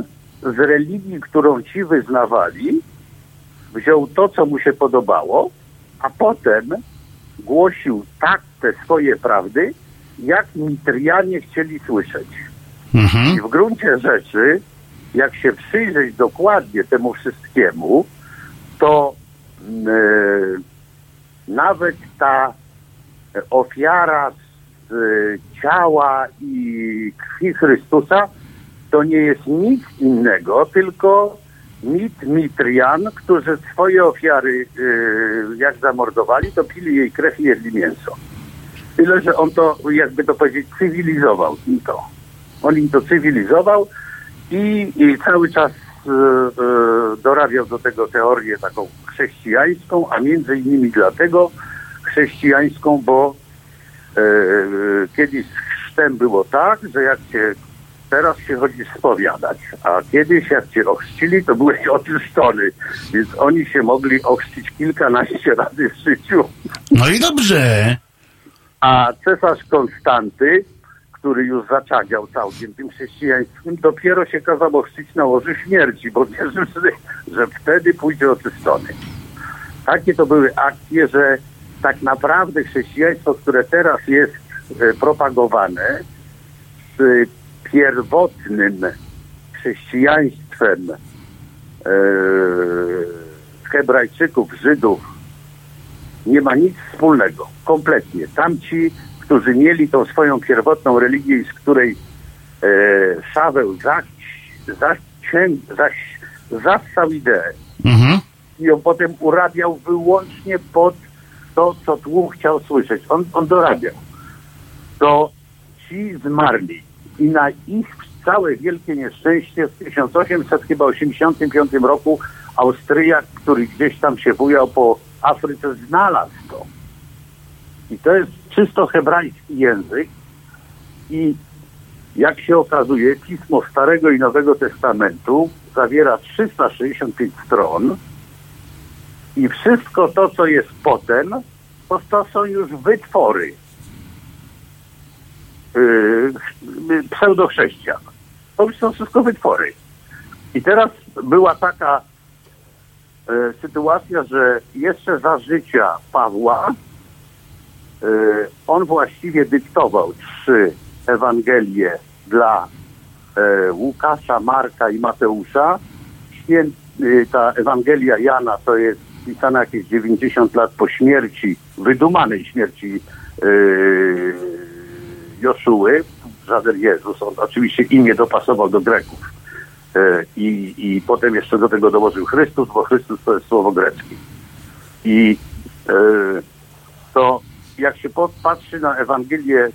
z religii, którą ci wyznawali, wziął to, co mu się podobało, a potem głosił tak te swoje prawdy, jak Mitrianie chcieli słyszeć. Mhm. I w gruncie rzeczy, jak się przyjrzeć dokładnie temu wszystkiemu, to e, nawet ta ofiara z e, ciała i krwi Chrystusa to nie jest nic innego, tylko mit Mitrian, którzy swoje ofiary, e, jak zamordowali, to pili jej krew i jedli mięso. Tyle, że on to, jakby to powiedzieć, cywilizował im to. On im to cywilizował i, i cały czas e, e, dorabiał do tego teorię taką chrześcijańską, a między innymi dlatego chrześcijańską, bo e, e, kiedyś z chrztem było tak, że jak się teraz się chodzi spowiadać, a kiedyś jak cię ochrzcili, to byłeś oczyszczony, więc oni się mogli ochrzcić kilkanaście razy w życiu. No i dobrze. A cesarz Konstanty, który już zaczadział całkiem tym chrześcijaństwem, dopiero się kazał ochrzcić na łoży śmierci, bo wierzył, że, że wtedy pójdzie oczyszczony. Takie to były akcje, że tak naprawdę chrześcijaństwo, które teraz jest e, propagowane, z pierwotnym chrześcijaństwem e, Hebrajczyków, Żydów nie ma nic wspólnego. Kompletnie. Tamci, którzy mieli tą swoją pierwotną religię, z której e, Szaweł zaś, zaś, zaś, zassał ideę Mhm. i ją potem urabiał wyłącznie pod to, co tłum chciał słyszeć. On, on dorabiał. To ci zmarli i na ich całe wielkie nieszczęście w 1885 roku Austriak, który gdzieś tam się bujał po Afryce, znalazł to. I to jest czysto hebrajski język i jak się okazuje, pismo Starego i Nowego Testamentu zawiera 365 stron i wszystko to, co jest potem, to, są już wytwory yy, pseudochrześcijan. To już są wszystko wytwory. I teraz była taka e, sytuacja, że jeszcze za życia Pawła on właściwie dyktował trzy Ewangelie dla e, Łukasza, Marka i Mateusza. E, ta Ewangelia Jana to jest pisana jakieś 90 lat po śmierci, wydumanej śmierci e, Joszuły, żaden Jezus. On oczywiście imię dopasował do Greków. E, I, I potem jeszcze do tego dołożył Chrystus, bo Chrystus to jest słowo greckie. I e, to jak się patrzy na Ewangelię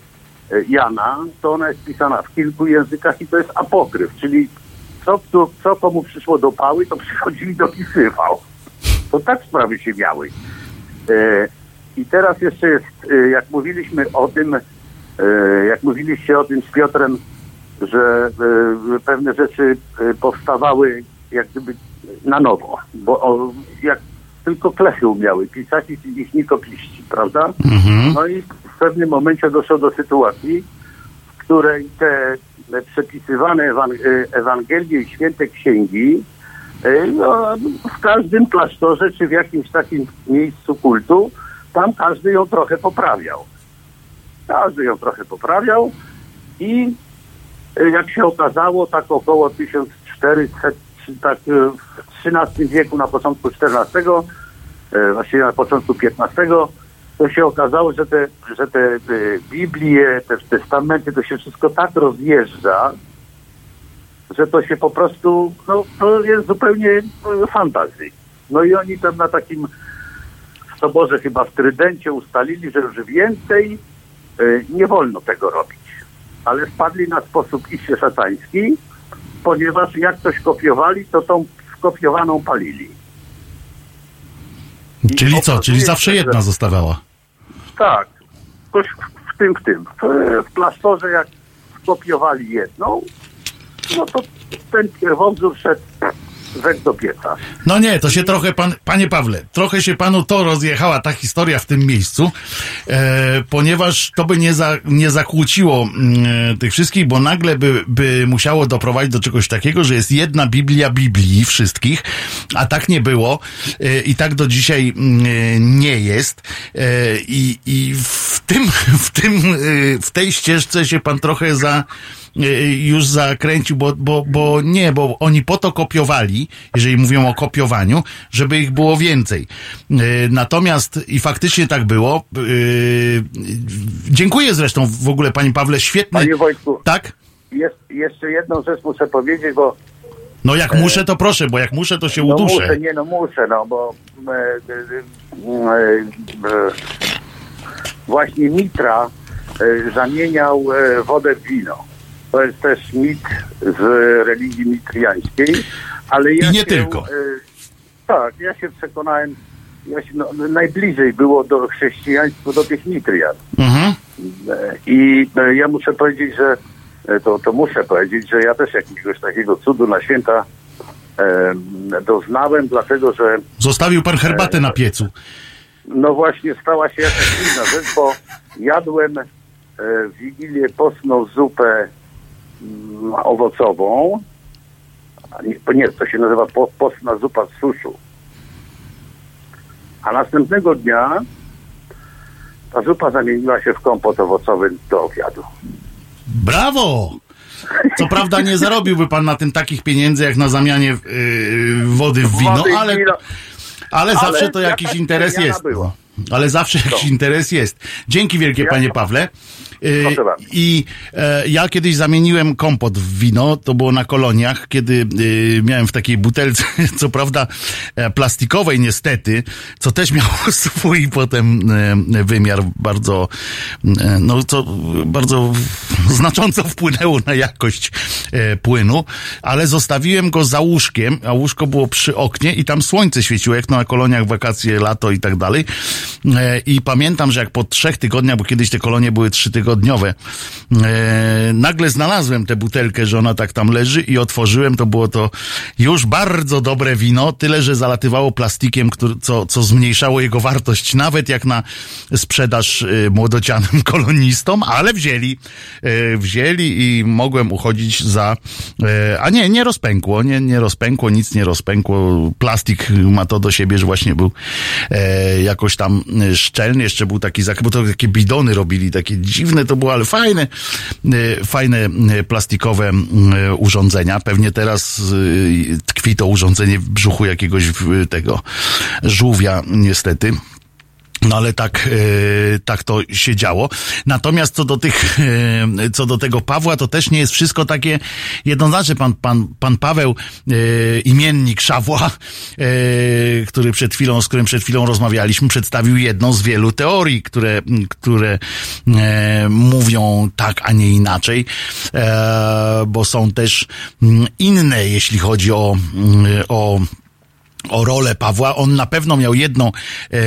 e, Jana, to ona jest pisana w kilku językach i to jest apokryf, czyli co, co, co komu przyszło do pały, to przychodził i dopisywał. To tak sprawy się miały. E, I teraz jeszcze jest, e, jak mówiliśmy o tym, jak mówiliście o tym z Piotrem, że pewne rzeczy powstawały jak gdyby na nowo, bo jak tylko klechy umiały pisać i ich nikopiści, prawda? Mhm. No i w pewnym momencie doszło do sytuacji, w której te e, przepisywane e, Ewangelie i święte księgi e, no, w każdym klasztorze czy w jakimś takim miejscu kultu, tam każdy ją trochę poprawiał. Każdy ją trochę poprawiał i jak się okazało, tak około 1400, czy tak w XIII wieku, na początku XIV, właściwie na początku XV, to się okazało, że te, że te Biblie, te testamenty, to się wszystko tak rozjeżdża, że to się po prostu, no to jest zupełnie e, fantazji. No i oni tam na takim w soborze chyba w Trydencie ustalili, że już więcej e, nie wolno tego robić. Ale wpadli na sposób iście szatański, ponieważ jak coś kopiowali, to tą skopiowaną palili. I Czyli co? Czyli zawsze jedna zostawała. Tak. Coś w, tym, w tym. W, w klasztorze jak skopiowali jedną, no to ten pierwowzór szedł, do pieca. No nie, to się trochę pan, panie Pawle, trochę się panu to rozjechała ta historia w tym miejscu, e, ponieważ to by nie, za, nie zakłóciło mm, tych wszystkich, bo nagle by, by musiało doprowadzić do czegoś takiego, że jest jedna Biblia Biblii wszystkich, a tak nie było e, i tak do dzisiaj mm, nie jest. E, i, I w tym, w tym, e, w tej ścieżce się pan trochę za e, już zakręcił, bo, bo, bo nie, bo oni po to kopiowali, jeżeli mówią o kopiowaniu, żeby ich było więcej. E, Natomiast i faktycznie tak było. E, Dziękuję zresztą w ogóle Panie Pawle, świetny. Panie Wojtku, Tak? jest, jeszcze jedną rzecz muszę powiedzieć, bo No jak muszę, to proszę, bo jak muszę, to się no uduszę. muszę, nie no muszę, no bo e, e, e, e, właśnie Mitra e, zamieniał e, wodę w wino. To jest też mit z religii mitriańskiej, ale ja I nie się, tylko. E, tak, ja się przekonałem, ja się, no, najbliżej było do chrześcijaństwa, do tych mitrian. Mhm. E, I e, ja muszę powiedzieć, że e, to, to muszę powiedzieć, że ja też jakiegoś takiego cudu na święta e, doznałem, dlatego że Zostawił pan herbatę na piecu. no właśnie stała się jakaś inna rzecz, bo jadłem e, w Wigilię postną zupę owocową. Nie, nie, to się nazywa po, postna zupa z suszu. A następnego dnia ta zupa zamieniła się w kompot owocowy do obiadu. Brawo! Co prawda nie zarobiłby pan na tym takich pieniędzy, jak na zamianie yy, wody w wino, Wody ale, wino. Ale zawsze to jakaś jakiś interes jest. była. Ale zawsze jakiś interes jest. Dzięki wielkie, Ja- panie Pawle. Y, Proszę bardzo. I e, ja kiedyś zamieniłem kompot w wino, to było na koloniach, kiedy y, miałem w takiej butelce, (laughs) co prawda e, plastikowej niestety, co też miało (laughs) swój potem e, wymiar bardzo, no co bardzo znacząco wpłynęło na jakość płynu, ale zostawiłem go za łóżkiem, a łóżko było przy oknie i tam słońce świeciło, jak na koloniach, wakacje, lato i tak dalej. I pamiętam, że jak po trzech tygodniach, bo kiedyś te kolonie były trzytygodniowe, e, nagle znalazłem tę butelkę, że ona tak tam leży i otworzyłem, to było to już bardzo dobre wino, tyle, że zalatywało plastikiem, co, co zmniejszało jego wartość, nawet jak na sprzedaż e, młodocianym (laughs) kolonistom, ale wzięli, e, wzięli i mogłem uchodzić za, a nie, nie rozpękło, nie, nie rozpękło, nic nie rozpękło, plastik ma to do siebie, że właśnie był jakoś tam szczelny, jeszcze był taki, bo to takie bidony robili, takie dziwne to było, ale fajne, e, fajne e, plastikowe e, urządzenia. Pewnie teraz tkwi to urządzenie w brzuchu jakiegoś tego żółwia, niestety. No ale tak, e, tak to się działo. Natomiast co do tych, e, co do tego Pawła, to też nie jest wszystko takie jednoznaczne. Pan, pan, pan Paweł, e, imiennik Szawła, który przed chwilą, z którym przed chwilą rozmawialiśmy, przedstawił jedną z wielu teorii, które, które mówią tak, a nie inaczej, bo są też mm, inne, jeśli chodzi o, mm, o o rolę Pawła. On na pewno miał jedną e,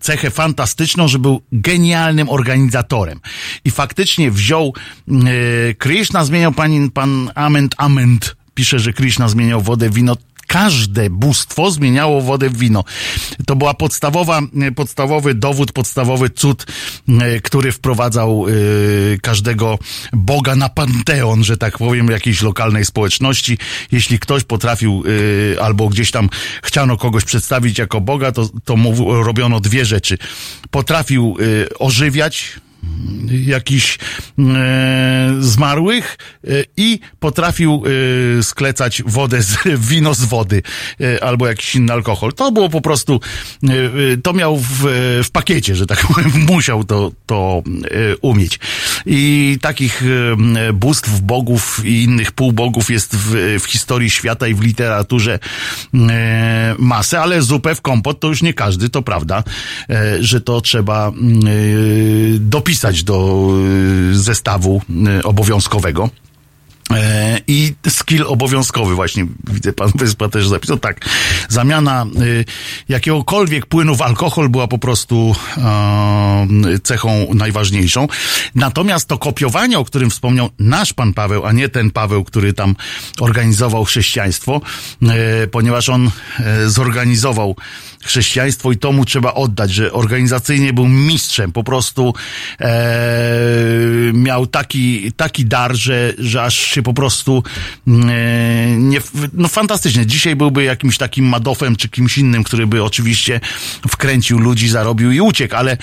cechę fantastyczną, że był genialnym organizatorem. I faktycznie wziął e, Krishna, zmieniał pan, pan Ament Ament, pisze, że Krishna zmieniał wodę wino. Każde bóstwo zmieniało wodę w wino. To była podstawowa, podstawowy dowód, podstawowy cud, e, który wprowadzał e, każdego Boga na panteon, że tak powiem, jakiejś lokalnej społeczności. Jeśli ktoś potrafił e, albo gdzieś tam chciano kogoś przedstawić jako Boga, to, to mów, robiono dwie rzeczy. Potrafił ożywiać jakichś e, zmarłych e, i potrafił e, sklecać wodę z (laughs) wino z wody e, albo jakiś inny alkohol. To było po prostu, e, e, to miał w, w pakiecie, że tak (laughs) powiem, musiał to, to umieć. I takich bóstw, bogów i innych półbogów jest w, w historii świata i w literaturze masę, ale zupę w kompot to już nie każdy, to prawda, że to trzeba mm, dopisać do e, zestawu e, obowiązkowego. E, I skill obowiązkowy właśnie, widzę pan Wyspa też zapisał, tak, zamiana y, jakiegokolwiek płynu w alkohol była po prostu e, cechą najważniejszą. Natomiast to kopiowanie, o którym wspomniał nasz pan Paweł, a nie ten Paweł, który tam organizował chrześcijaństwo, e, ponieważ on zorganizował chrześcijaństwo i to mu trzeba oddać, że organizacyjnie był mistrzem, po prostu e, miał taki, taki dar, że, że aż się po prostu e, nie, no fantastycznie. Dzisiaj byłby jakimś takim Madofem czy kimś innym, który by oczywiście wkręcił ludzi, zarobił i uciekł, ale, e,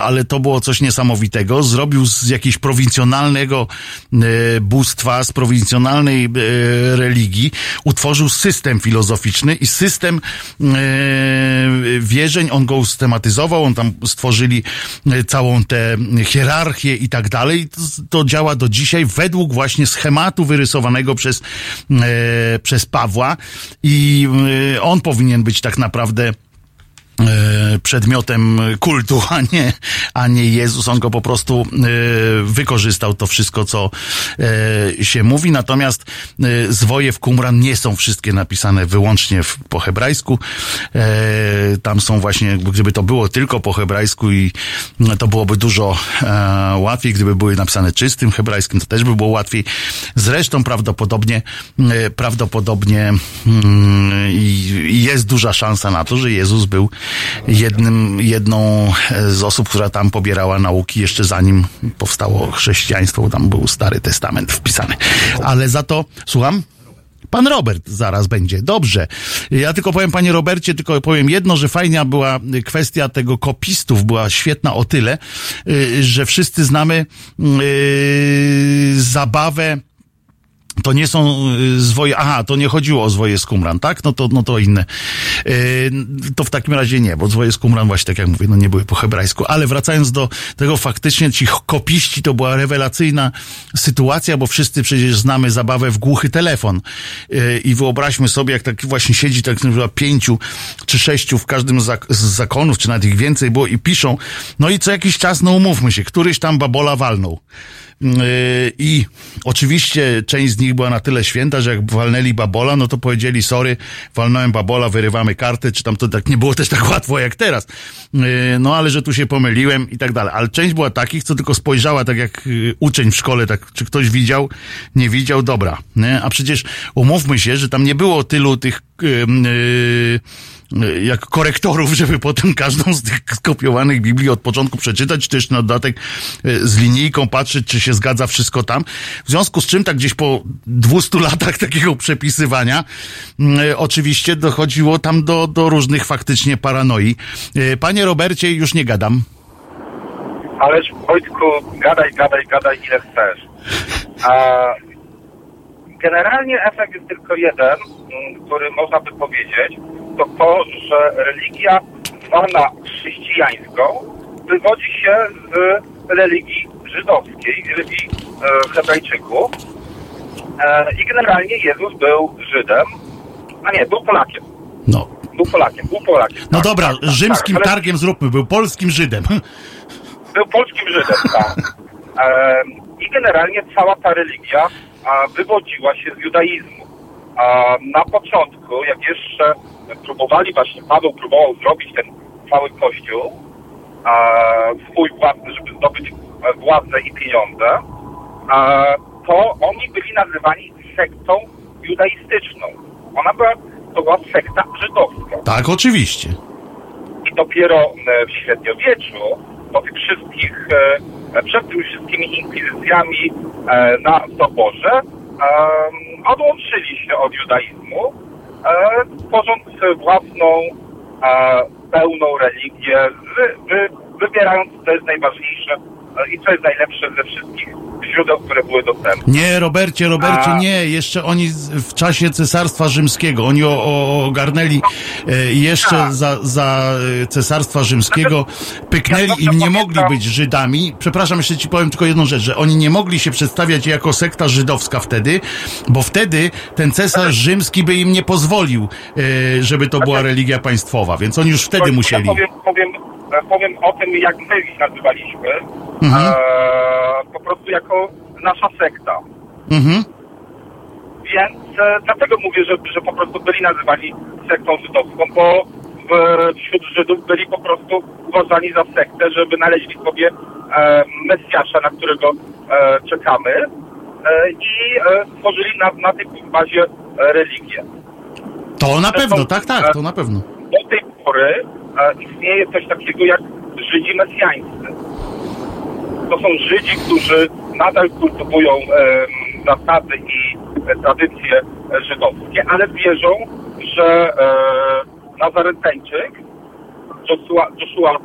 ale to było coś niesamowitego. Zrobił z jakiegoś prowincjonalnego e, bóstwa, z prowincjonalnej e, religii, utworzył system filozoficzny i system wierzeń, on go usystematyzował, on tam stworzyli e, całą tę hierarchię i tak dalej. To, działa do dzisiaj według właśnie schematu wyrysowanego przez, e, przez Pawła i e, on powinien być tak naprawdę e, przedmiotem kultu, (laughs) a nie, a nie Jezus. On go po prostu e, wykorzystał to wszystko, co e, się mówi. Natomiast e, zwoje w Qumran nie są wszystkie napisane wyłącznie w, po hebrajsku. E, tam są właśnie, gdyby to było tylko po hebrajsku i no, to byłoby dużo e, łatwiej. Gdyby były napisane czystym hebrajskim, to też by było łatwiej. Zresztą prawdopodobnie, e, prawdopodobnie mm, jest duża szansa na to, że Jezus był jednym, jedną z osób, która tam pobierała nauki jeszcze zanim powstało chrześcijaństwo, bo tam był Stary Testament wpisany. Ale za to, słucham? Pan Robert zaraz będzie. Dobrze. Ja tylko powiem, panie Robercie, tylko powiem jedno, że fajna była kwestia tego kopistów, była świetna o tyle, y, że wszyscy znamy y, zabawę to nie są y, zwoje, aha, to nie chodziło o zwoje z Qumran, tak? No to, no to inne, to w takim razie nie, bo dwoje z Qumran właśnie, tak jak mówię, no nie były po hebrajsku. Ale wracając do tego, faktycznie ci kopiści to była rewelacyjna sytuacja, bo wszyscy przecież znamy zabawę w głuchy telefon. Yy, I wyobraźmy sobie, jak tak właśnie siedzi tak na pięciu czy sześciu w każdym z zakonów, czy nawet ich więcej było i piszą, no i co jakiś czas, no umówmy się, któryś tam babola walnął. Yy, I oczywiście część z nich była na tyle święta, że jak walnęli babola, no to powiedzieli sorry, walnąłem babola, wyrywamy kartę, czy tam to tak nie było też tak (laughs) łatwo jak teraz. Yy, No ale że tu się pomyliłem i tak dalej. Ale część była takich, co tylko spojrzała tak jak yy, uczeń w szkole, tak czy ktoś widział, nie widział, dobra. Nie? A przecież umówmy się, że tam nie było tylu tych yy, yy, jak korektorów, żeby potem każdą z tych skopiowanych Biblii od początku przeczytać, czy też na dodatek e, z linijką patrzeć, czy się zgadza wszystko tam. W związku z czym tak gdzieś po 200 latach (laughs) takiego przepisywania e, oczywiście dochodziło tam do, do różnych faktycznie paranoi. E, Panie Robercie, już nie gadam. Ależ Wojtku, gadaj, gadaj, gadaj ile chcesz. A generalnie efekt jest tylko jeden, który można by powiedzieć, to to, że religia zwana chrześcijańską wywodzi się z religii żydowskiej, religii e, Hebrajczyków. E, I generalnie Jezus był Żydem, a nie, był Polakiem. No, Był Polakiem, był Polakiem. no tak, dobra, tak, tak, rzymskim ale- targiem zróbmy, był polskim Żydem. (laughs) był polskim Żydem, tak. (laughs) Em, I generalnie cała ta religia a, wywodziła się z judaizmu. Na początku, jak jeszcze próbowali właśnie, Paweł próbował zrobić ten cały kościół, swój własny, żeby zdobyć e, władzę i pieniądze, to oni byli nazywani sektą judaistyczną. Ona była, to była sekta żydowska. Tak, oczywiście. I dopiero e, w średniowieczu, po tych wszystkich, e, przed tymi wszystkimi inkwizycjami e, na soborze, e, odłączyli się od judaizmu, e, tworząc własną, e, pełną religię, wy, wy, wybierając, co jest najważniejsze i co jest najlepsze ze wszystkich źródeł, które były dostępne. Nie, Robercie, Robercie, A. nie. Jeszcze oni w czasie Cesarstwa Rzymskiego, oni o, o, ogarnęli e, jeszcze Tak. za, za e, Cesarstwa Rzymskiego, pyknęli ja i nie mogli być Żydami. Przepraszam, jeszcze ci powiem tylko jedną rzecz, że oni nie mogli się przedstawiać jako sekta żydowska wtedy, bo wtedy ten cesarz rzymski by im nie pozwolił, e, żeby to była religia państwowa, więc oni już wtedy musieli. Ja powiem, powiem, powiem o tym, jak my ich nazywaliśmy. Mhm. E, po prostu jako nasza sekta. Mhm. Więc e, dlatego mówię, że, że po prostu byli nazywani sektą żydowską, bo w, wśród Żydów byli po prostu uważani za sektę, że wynaleźli sobie e, Mesjasza, na którego e, czekamy e, i e, stworzyli na, na tej bazie e, religię. To na pewno, tak, tak, to na pewno. do tej pory e, istnieje coś takiego jak Żydzi mesjańscy. To są Żydzi, którzy nadal kultywują zasady i e, tradycje e, żydowskie, ale wierzą, że e, Nazaretańczyk, Joshua, Joshua,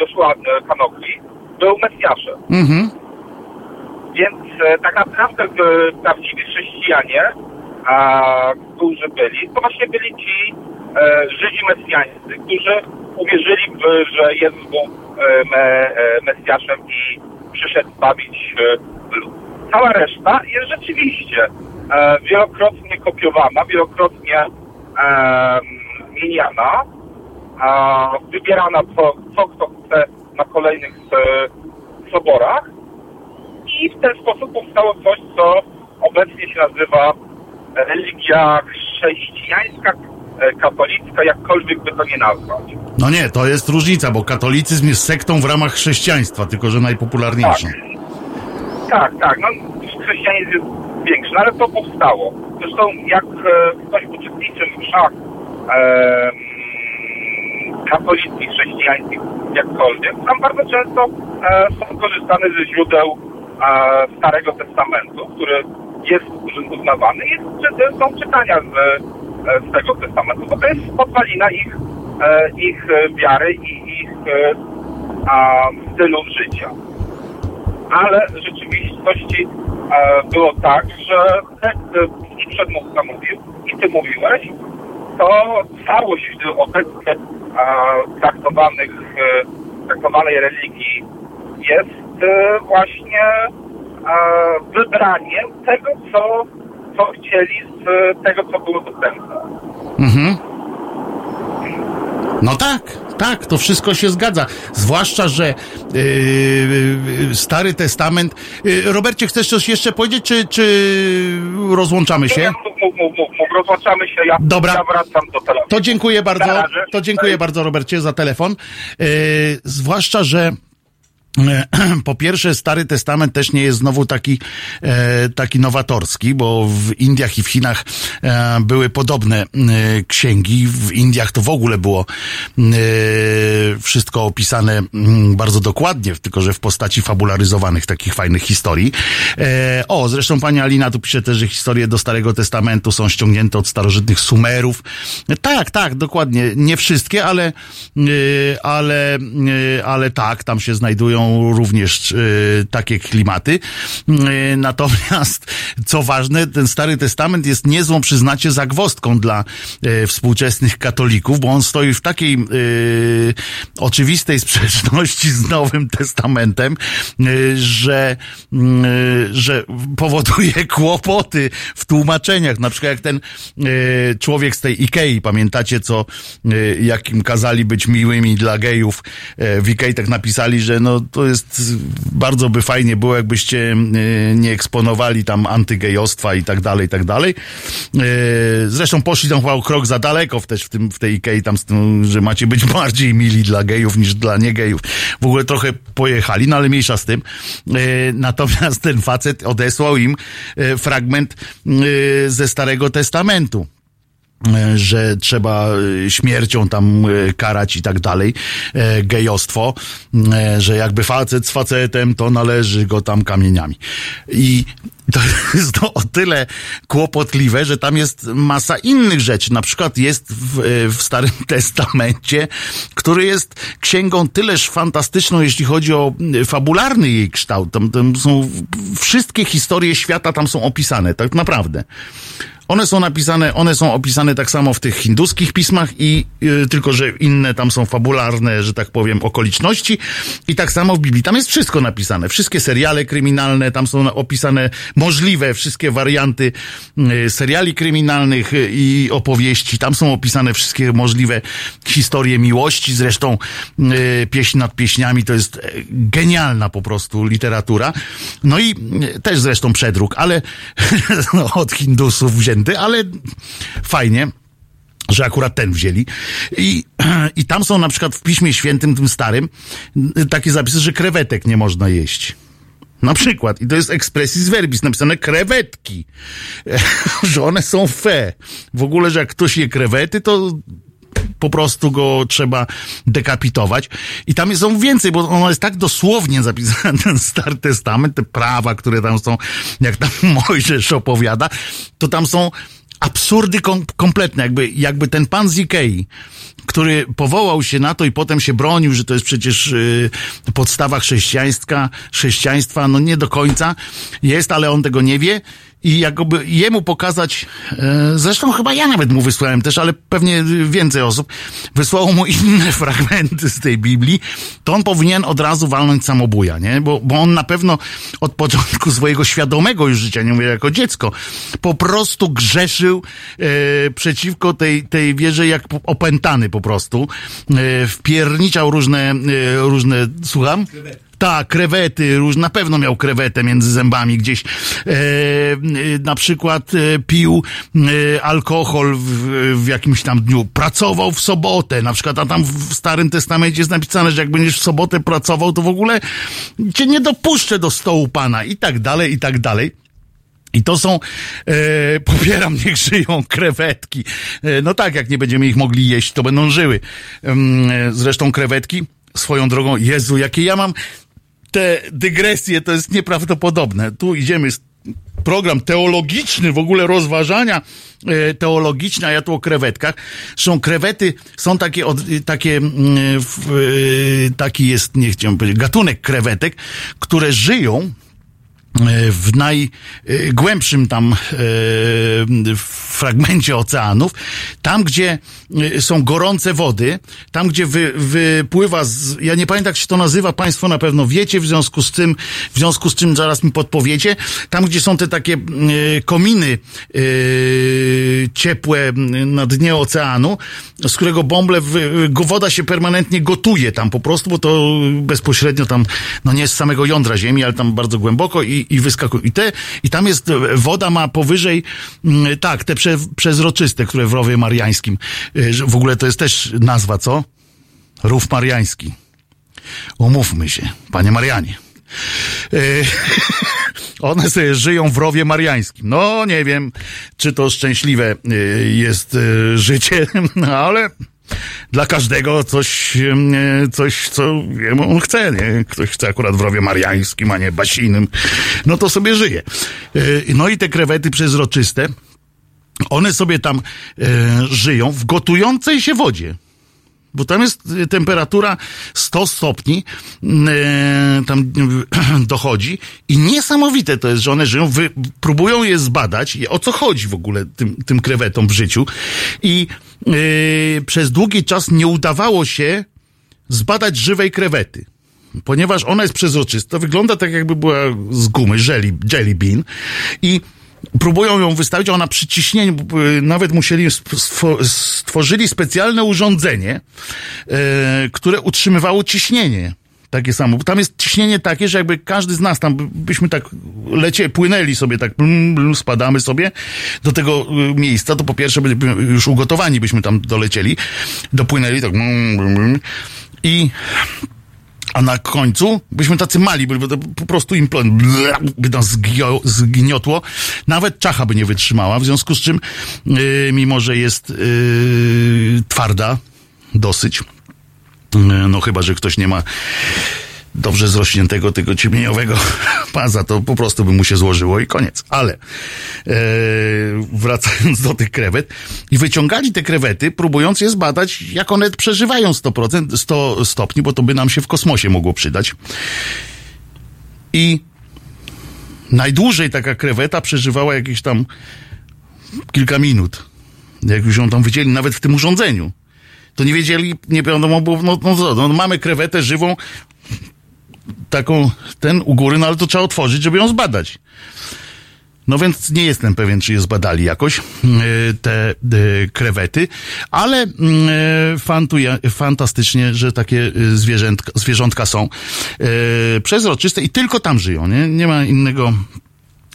Joshua Kanokli, był Mesjaszem. Mhm. Więc tak naprawdę prawdziwi chrześcijanie, a, którzy byli, to właśnie byli ci e, Żydzi mesjańscy, którzy uwierzyli, w, że Jezus był e, me, e, Mesjaszem i przyszedł zbawić e, lud. Cała reszta jest rzeczywiście e, wielokrotnie kopiowana, wielokrotnie e, a wybierana co, co kto chce na kolejnych e, soborach i w ten sposób powstało coś, co obecnie się nazywa religia chrześcijańska, e, katolicka, jakkolwiek by to nie nazwać. No nie, to jest różnica, bo katolicyzm jest sektą w ramach chrześcijaństwa, tylko że najpopularniejszą. Tak, tak, no chrześcijanizm jest większy, no ale to powstało. Zresztą jak e, ktoś uczestniczy w mszach e, mm, katolickich, chrześcijańskich, jakkolwiek, tam bardzo często e, są korzystane ze źródeł e, Starego Testamentu, który jest uznawany. Jest, są czytania z, e, z tego Testamentu, bo to jest podwalina ich, e, ich e, wiary i ich a, stylu życia ale w rzeczywistości było tak, że i przedmówca mówił, i ty mówiłeś, to całość obecnie traktowanych, traktowanej religii jest właśnie wybraniem tego, co, co chcieli z tego, co było dostępne. Mhm. No tak, tak, to wszystko się zgadza. Zwłaszcza, że yy, Stary Testament. Yy, Robercie, chcesz coś jeszcze powiedzieć, czy, czy rozłączamy się? Mów, mów, mów, mów, rozłączamy się, ja, Dobra. ja wracam do telefonu. To dziękuję bardzo. To dziękuję bardzo, Robercie, za telefon. Yy, zwłaszcza, że e, (clears throat) po pierwsze, Stary Testament też nie jest znowu taki, e, taki nowatorski, bo w Indiach i w Chinach e, były podobne e, księgi. W Indiach to w ogóle było e, wszystko opisane mm, bardzo dokładnie, tylko że w postaci fabularyzowanych takich fajnych historii. E, o, zresztą pani Alina tu pisze też, że historie do Starego Testamentu są ściągnięte od starożytnych Sumerów. E, Tak, tak, dokładnie. Nie wszystkie, ale, e, ale, e, ale tak, tam się znajdują również e, takie klimaty. E, Natomiast, co ważne, ten Stary Testament jest niezłą, przyznacie, zagwostką dla e, współczesnych katolików, bo on stoi w takiej oczywistej sprzeczności z Nowym Testamentem, że, że powoduje (laughs) kłopoty w tłumaczeniach. Na przykład jak ten człowiek z tej Ikei, pamiętacie, co jakim kazali być miłymi dla gejów w Ikei, tak napisali, że no to jest bardzo by fajnie było, jakbyście e, nie eksponowali tam antygejostwa i tak dalej, i tak dalej. E, Zresztą poszli tam chyba krok za daleko w, też w, tym, w tej Ikei, tam z tym, że macie być (laughs) bardziej mili dla gejów niż dla niegejów. W ogóle trochę pojechali, no ale mniejsza z tym. E, Natomiast ten facet odesłał im fragment ze Starego Testamentu że trzeba e, śmiercią tam e, karać i tak dalej, e, gejostwo, e, że jakby facet z facetem, to należy go tam kamieniami. I to (laughs) jest to o tyle kłopotliwe, że tam jest masa innych rzeczy. Na przykład jest w, e, w Starym (laughs) Testamencie, który jest księgą tyleż fantastyczną, jeśli chodzi o e, fabularny jej kształt. Tam, tam są wszystkie historie świata tam są opisane, tak naprawdę. One są napisane, one są opisane tak samo w tych hinduskich pismach i y, tylko, że inne tam są fabularne, że tak powiem, okoliczności i tak samo w Biblii. Tam jest wszystko napisane. Wszystkie seriale kryminalne, tam są opisane możliwe, wszystkie warianty y, seriali kryminalnych y, i opowieści. Tam są opisane wszystkie możliwe historie miłości. Zresztą y, pieśń nad pieśniami to jest e, genialna po prostu literatura. No i y, też zresztą przedruk, ale (laughs) no, od Hindusów wzięty, ale fajnie że akurat ten wzięli. I, (clears throat) I tam są na przykład w Piśmie Świętym, tym starym, takie zapisy, że krewetek nie można jeść. Na przykład, i to jest expressis verbis, napisane krewetki, (laughs) że one są fe. W ogóle, że jak ktoś je krewety, to po prostu go trzeba dekapitować. I tam są więcej, bo ono jest tak dosłownie zapisane, (laughs) ten Stary Testament, te prawa, które tam są, jak tam (laughs) Mojżesz opowiada, to tam są absurdy kom kompletne, jakby, jakby ten pan z Ikei, który powołał się na to i potem się bronił, że to jest przecież y, podstawa chrześcijaństwa, chrześcijaństwa, no nie do końca jest, ale on tego nie wie i jakby jemu pokazać, e, zresztą chyba ja nawet mu wysłałem też, ale pewnie więcej osób wysłało mu (laughs) inne fragmenty z tej Biblii, to on powinien od razu walnąć samobuja, nie? Bo, bo on na pewno od początku (laughs) swojego świadomego już życia, nie mówię jako dziecko, po prostu grzeszył e, przeciwko tej, tej wierze jak opętany po prostu. E, wpierniczał różne, e, różne, słucham? Tak, krewety, róż, na pewno miał krewetę między zębami gdzieś. E, e, na przykład e, pił e, alkohol w, w jakimś tam dniu. Pracował w sobotę. Na przykład, a tam w Starym Testamencie jest napisane, że jak będziesz w sobotę pracował, to w ogóle cię nie dopuszczę do stołu Pana i tak dalej, i tak dalej. I to są, e, (laughs) popieram, niech żyją krewetki. E, no tak, jak nie będziemy ich mogli jeść, to będą żyły. E, zresztą krewetki, swoją drogą, Jezu, jakie ja mam te dygresje, to jest nieprawdopodobne. Tu idziemy, z- program teologiczny, w ogóle rozważania e, teologiczne, ja tu o krewetkach. Zresztą krewety są takie, od, y, takie, mm, w, y, taki jest, nie chciałem powiedzieć, gatunek krewetek, które żyją e, w najgłębszym tam e, fragmencie oceanów, tam gdzie e, są gorące wody, tam gdzie wy, wypływa, z, ja nie pamiętam jak się to nazywa, państwo na pewno wiecie, w związku z tym, w związku z czym zaraz mi podpowiecie, tam gdzie są te takie e, kominy e, ciepłe m, na dnie oceanu, z którego bąble, wy, go- woda się permanentnie gotuje tam po prostu, bo to bezpośrednio tam, no nie z samego jądra ziemi, ale tam bardzo głęboko i, i wyskakuje. I te, i tam jest, woda ma powyżej, mm, tak, te prze, przezroczyste, które w rowie mariańskim, w ogóle to jest też nazwa, co? Rów mariański. Umówmy się, panie Marianie. E, (laughs) One sobie żyją w rowie mariańskim. No, nie wiem, czy to szczęśliwe e, jest życie, (laughs) no, ale dla każdego coś, coś, co on chce, nie? Ktoś chce akurat w rowie mariańskim, a nie basinnym, no to sobie żyje. No i te krewety przezroczyste, one sobie tam e, żyją w gotującej się wodzie. Bo tam jest y, temperatura 100 stopni, e, tam y, (clears throat) dochodzi i niesamowite to jest, że one żyją, wy, próbują je zbadać, o co chodzi w ogóle tym, tym krewetom w życiu i e, przez długi czas nie udawało się zbadać żywej krewety. Ponieważ ona jest przezroczysta, wygląda tak jakby była z gumy, jelly, jelly bean i próbują ją wystawić, ona przy ciśnieniu, y, nawet musieli, stworzyli specjalne urządzenie, e, które utrzymywało ciśnienie. Takie samo. Bo tam jest ciśnienie takie, że jakby każdy z nas tam, by- byśmy tak lecie, płynęli sobie tak, blum, blum, spadamy sobie do tego y, miejsca, to po pierwsze by- już ugotowani byśmy tam dolecieli, dopłynęli tak blum. i a na końcu byśmy tacy mali, by to po prostu implant by nas zgniotło. Nawet czacha by nie wytrzymała, w związku z czym, yy, mimo że jest yy, twarda dosyć, yy, no chyba, że ktoś nie ma dobrze zrośniętego tego ciemieniowego (laughs) paza, to po prostu by mu się złożyło i koniec. Ale e, wracając do tych krewet i wyciągali te krewety, próbując je zbadać, jak one przeżywają 100%, 100 stopni, bo to by nam się w kosmosie mogło przydać. I najdłużej taka kreweta przeżywała jakieś tam kilka minut. Jak już ją tam wycięli, nawet w tym urządzeniu. To nie wiedzieli, nie wiadomo było, no, no no mamy krewetę żywą, taką, ten u góry, no ale to trzeba otworzyć, żeby ją zbadać. No więc nie jestem pewien, czy je zbadali jakoś, yy, te yy, krewety, ale yy, fantuje, fantastycznie, że takie zwierzętka, zwierzątka są przezroczyste i tylko tam żyją, nie? Nie ma innego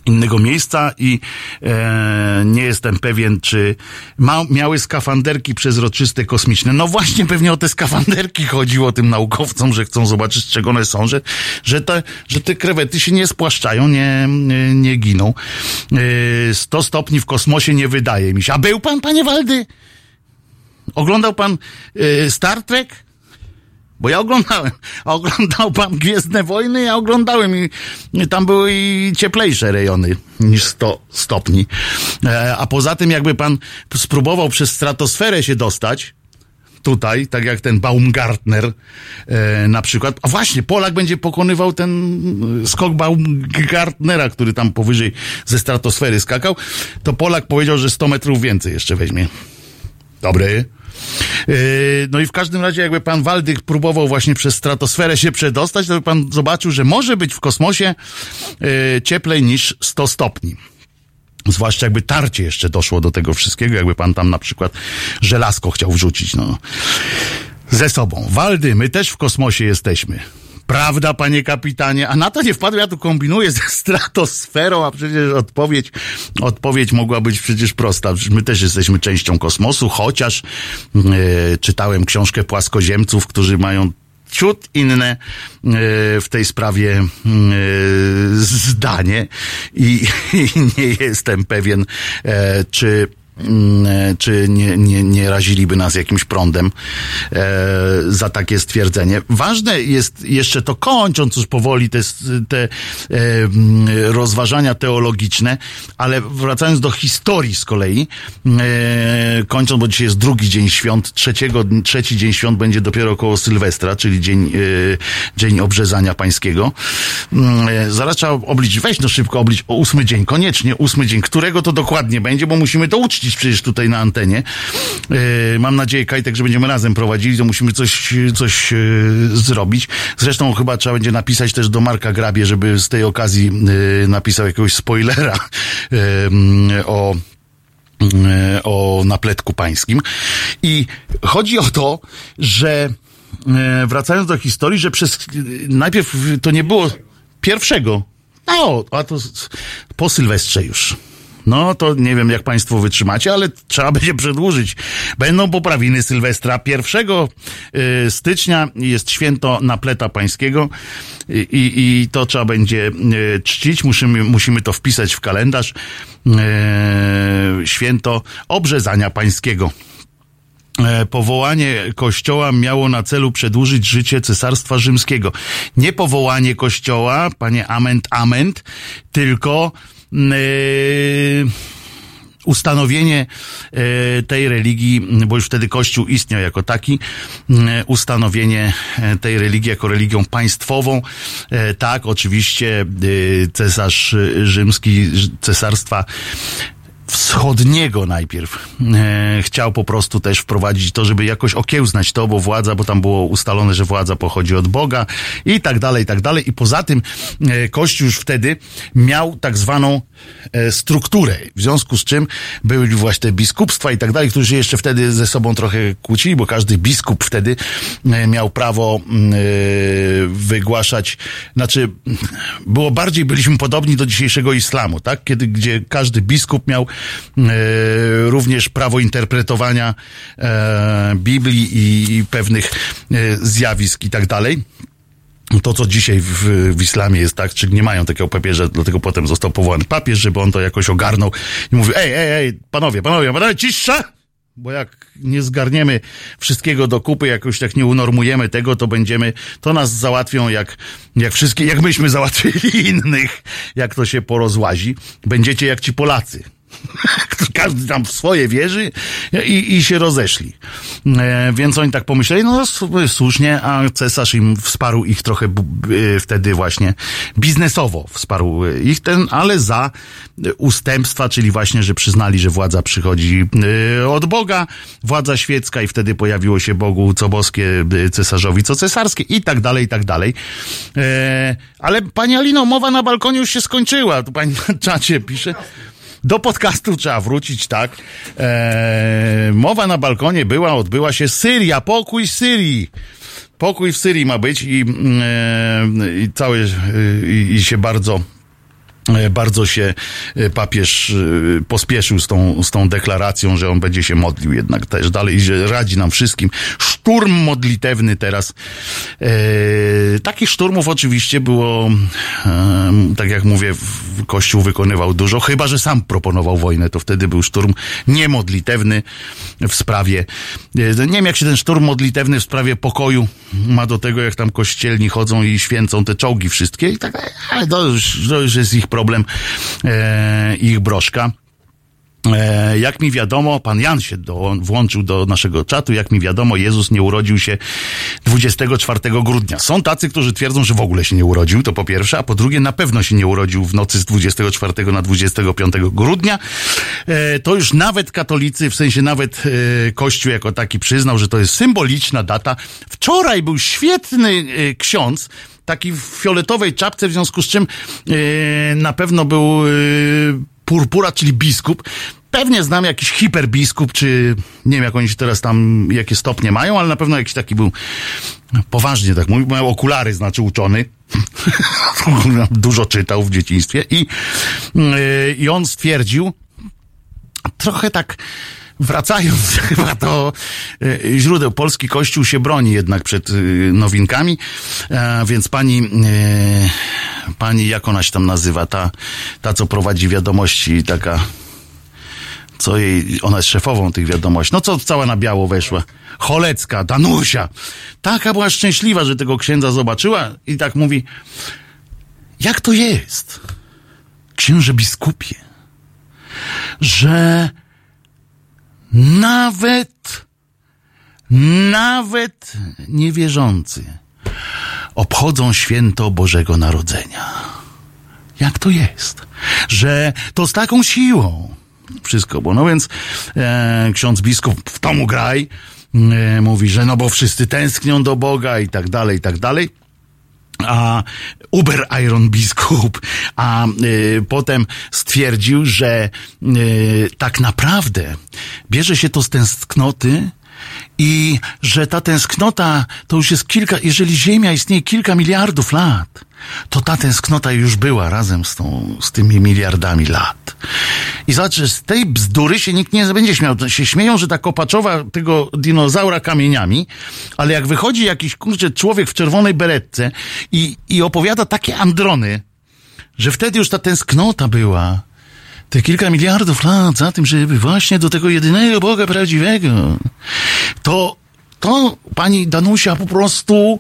innego miejsca i e, nie jestem pewien, czy ma, miały skafanderki przezroczyste kosmiczne. No właśnie pewnie o te skafanderki chodziło tym naukowcom, że chcą zobaczyć, z czego one są, że, że, te, że te krewety się nie spłaszczają, nie, nie, nie giną. E, 100 stopni w kosmosie nie wydaje mi się. A był pan, panie Waldy? Oglądał pan e, Star Trek? Bo ja oglądałem. Oglądał pan Gwiezdne Wojny? Ja oglądałem i, i tam były i cieplejsze rejony niż 100 stopni. E, a poza tym, jakby pan spróbował przez stratosferę się dostać, tutaj, tak jak ten Baumgartner e, na przykład. A właśnie, Polak będzie pokonywał ten skok Baumgartnera, który tam powyżej ze stratosfery skakał, to Polak powiedział, że 100 metrów więcej jeszcze weźmie. Dobry. Yy, No i w każdym razie, jakby pan Waldych próbował właśnie przez stratosferę się przedostać, to by pan zobaczył, że może być w kosmosie yy, cieplej niż 100 stopni. Zwłaszcza jakby tarcie jeszcze doszło do tego wszystkiego, jakby pan tam na przykład żelazko chciał wrzucić, no. Ze sobą. Waldy, my też w kosmosie jesteśmy. Prawda, panie kapitanie? A na to nie wpadł, ja tu kombinuję ze stratosferą, a przecież odpowiedź, odpowiedź mogła być przecież prosta. My też jesteśmy częścią kosmosu, chociaż e, czytałem książkę płaskoziemców, którzy mają ciut inne e, w tej sprawie e, zdanie i, (laughs) i nie jestem pewien, czy czy nie, nie, nie raziliby nas jakimś prądem e, za takie stwierdzenie. Ważne jest jeszcze to kończąc już powoli te, te e, mm, rozważania teologiczne, ale wracając do historii z kolei, e, kończąc, bo dzisiaj jest drugi dzień świąt, trzeciego, trzeci dzień świąt będzie dopiero koło Sylwestra, czyli dzień, e, dzień obrzezania pańskiego. Mm, e, zaraz trzeba obliczyć, weź no szybko oblicz o ósmy dzień, koniecznie ósmy dzień, którego to dokładnie będzie, bo musimy to uczcić przecież tutaj na antenie. E, mam nadzieję, Kajtek, że będziemy razem prowadzili, to musimy coś, coś e, zrobić. Zresztą chyba trzeba będzie napisać też do Marka Grabie, żeby z tej okazji e, napisał jakiegoś spoilera o o napletku pańskim. I chodzi o to, że wracając do historii, że przez najpierw to nie było pierwszego. No, a to po Sylwestrze już. No to nie wiem, jak Państwo wytrzymacie, ale trzeba będzie przedłużyć. Będą poprawiny Sylwestra. 1 y, stycznia jest święto napleta pańskiego i, i, i to trzeba będzie y, czcić. Musimy, musimy to wpisać w kalendarz. Y, Święto obrzezania pańskiego. E, Powołanie kościoła miało na celu przedłużyć życie cesarstwa rzymskiego. Nie powołanie kościoła, panie ament, ament, tylko ustanowienie e, tej religii, bo już wtedy Kościół istniał jako taki, e, ustanowienie e, tej religii jako religią państwową. E, Tak, oczywiście e, cesarz e, rzymski, cesarstwa wschodniego najpierw. E, chciał po prostu też wprowadzić to, żeby jakoś okiełznać to, bo władza, bo tam było ustalone, że władza pochodzi od Boga i tak dalej, i tak dalej. I poza tym e, Kościół już wtedy miał tak zwaną e, strukturę, w związku z czym były właśnie te biskupstwa i tak dalej, którzy jeszcze wtedy ze sobą trochę kłócili, bo każdy biskup wtedy e, miał prawo mm, e, wygłaszać, znaczy było bardziej, byliśmy podobni do dzisiejszego islamu, tak? Kiedy, gdzie każdy biskup miał również prawo interpretowania e, Biblii i, pewnych e, zjawisk i tak dalej. To, co dzisiaj w, w islamie jest tak, czy nie mają takiego papieża, dlatego potem został powołany papież, żeby on to jakoś ogarnął i mówił, ej, ej, ej, panowie, panowie, panowie, cisza! Bo jak nie zgarniemy wszystkiego do kupy, jakoś tak nie unormujemy tego, to będziemy, to nas załatwią jak, jak wszystkie, jak myśmy załatwili (laughs) innych, jak to się porozłazi. Będziecie jak ci Polacy. (laughs) Każdy tam w swoje wierzy i, i się rozeszli. E, więc oni tak pomyśleli, no słusznie, a cesarz im wsparł ich trochę e, wtedy właśnie biznesowo wsparł ich ten, ale za e, ustępstwa, czyli właśnie, że przyznali, że władza przychodzi e, od Boga, władza świecka i wtedy pojawiło się Bogu co boskie, e, cesarzowi co cesarskie i tak dalej, i tak dalej. E, ale pani Alino, mowa na balkonie już się skończyła. Tu pani na czacie pisze. Do podcastu trzeba wrócić, tak. Eee, mowa na balkonie była, odbyła się Syria, pokój Syrii. Pokój w Syrii ma być i, e, i cały, e, i, się bardzo bardzo się e, papież e, pospieszył z tą, z tą deklaracją, że on będzie się modlił jednak też dalej że radzi nam wszystkim. Szturm modlitewny teraz. E, takich szturmów oczywiście było, e, tak jak mówię, Kościół wykonywał dużo, chyba że sam proponował wojnę, to wtedy był szturm niemodlitewny w sprawie, e, nie wiem jak się ten szturm modlitewny w sprawie pokoju ma do tego, jak tam kościelni chodzą i święcą te czołgi wszystkie i tak ale to już, to już jest ich problem, e, ich broszka. E, jak mi wiadomo, pan Jan się do, włączył do naszego czatu, jak mi wiadomo, Jezus nie urodził się 24 grudnia. Są tacy, którzy twierdzą, że w ogóle się nie urodził, to po pierwsze, a po drugie, na pewno się nie urodził w nocy z 24 na 25 grudnia. E, to już nawet katolicy, w sensie nawet Kościół jako taki przyznał, że to jest symboliczna data. Wczoraj był świetny ksiądz, taki w fioletowej czapce, w związku z czym e, na pewno był e, purpura, czyli biskup. Pewnie znam jakiś hiperbiskup, czy nie wiem, jak oni się teraz tam, jakie stopnie mają, ale na pewno jakiś taki był poważnie tak mówił, miał okulary, znaczy uczony. (laughs) Dużo czytał w dzieciństwie i, yy, i on stwierdził, trochę tak wracając (laughs) chyba do e, źródeł, polski kościół się broni jednak przed e, nowinkami, e, więc pani, pani, jak ona się tam nazywa, ta, ta co prowadzi wiadomości, taka co jej, ona jest szefową tych wiadomości, no co cała na biało weszła. Cholecka, Danusia. Taka była szczęśliwa, że tego księdza zobaczyła i tak mówi, jak to jest, księże biskupie, że nawet, nawet niewierzący obchodzą święto Bożego Narodzenia. Jak to jest, że to z taką siłą wszystko było. No więc e, ksiądz biskup w tomu graj e, mówi, że no bo wszyscy tęsknią do Boga i tak dalej, i tak dalej a Uber Iron Biskup, a y, potem stwierdził, że y, tak naprawdę bierze się to z tęsknoty i że ta tęsknota to już jest kilka, jeżeli Ziemia istnieje kilka miliardów lat, to ta tęsknota już była razem z, tą, z tymi miliardami lat. I zobacz, że z tej bzdury się nikt nie będzie śmiał. Się śmieją, że ta kopaczowa tego dinozaura kamieniami, ale jak wychodzi jakiś kurczę człowiek w czerwonej beretce i, i opowiada takie androny, że wtedy już ta tęsknota była, te kilka miliardów lat za tym, żeby właśnie do tego jedynego Boga prawdziwego, to to pani Danusia po prostu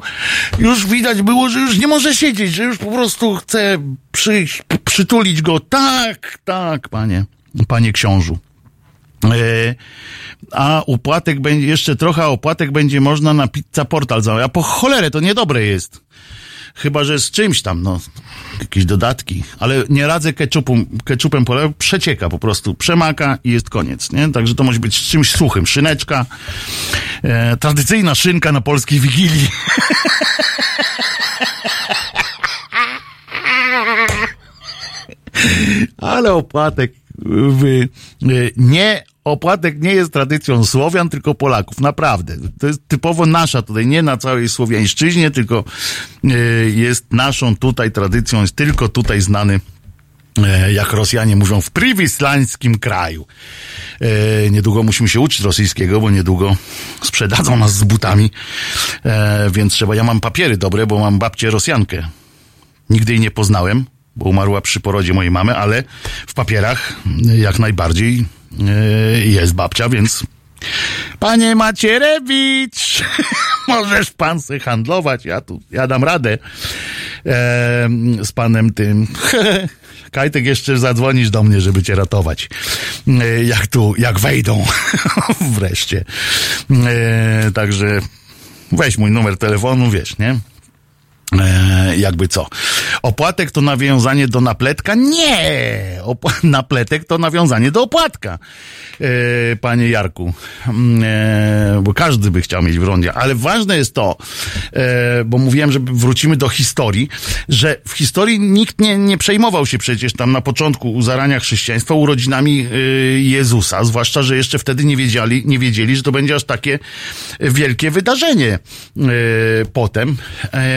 już widać było, że już nie może siedzieć, że już po prostu chce przyjść, p- przytulić go. Tak, tak, panie, panie książu. E, a opłatek będzie, jeszcze trochę opłatek będzie można na pizza portal zamówić. A po cholerę, to niedobre jest. Chyba, że z czymś tam, no, jakieś dodatki, ale nie radzę ketchupu, ketchupem polewem, przecieka po prostu, przemaka i jest koniec, nie? Także to musi być z czymś suchym. Szyneczka, e, tradycyjna szynka na polskiej Wigilii. (laughs) Ale opłatek w, e, nie, opłatek nie jest tradycją Słowian, tylko Polaków. Naprawdę. To jest typowo nasza tutaj, nie na całej Słowiańszczyźnie, tylko e, jest naszą tutaj tradycją, jest tylko tutaj znany e, jak Rosjanie mówią, w prywislańskim kraju. E, niedługo musimy się uczyć rosyjskiego, bo niedługo sprzedadzą nas z butami, więc trzeba, ja mam papiery dobre, bo mam babcię Rosjankę. Nigdy jej nie poznałem, bo umarła przy porodzie mojej mamy, ale w papierach e, jak najbardziej e, jest babcia, więc Panie Macierewicz, (laughs) możesz pan se handlować, ja tu, ja dam radę e, z panem tym. (laughs) Kajtek, jeszcze zadzwonisz do mnie, żeby cię ratować. E, jak tu, jak wejdą (laughs) wreszcie. E, także weź mój numer telefonu, wiesz, nie? E, jakby co? Opłatek to nawiązanie do napletka? Nie! (laughs) Napletek to nawiązanie do opłatka. E, panie Jarku. Mm, E, bo każdy by chciał mieć w rondzie, ale ważne jest to, e, bo mówiłem, że wrócimy do historii, że w historii nikt nie, nie przejmował się przecież tam na początku u zarania chrześcijaństwa urodzinami e, Jezusa, zwłaszcza, że jeszcze wtedy nie wiedzieli, nie wiedzieli, że to będzie aż takie wielkie wydarzenie e, potem,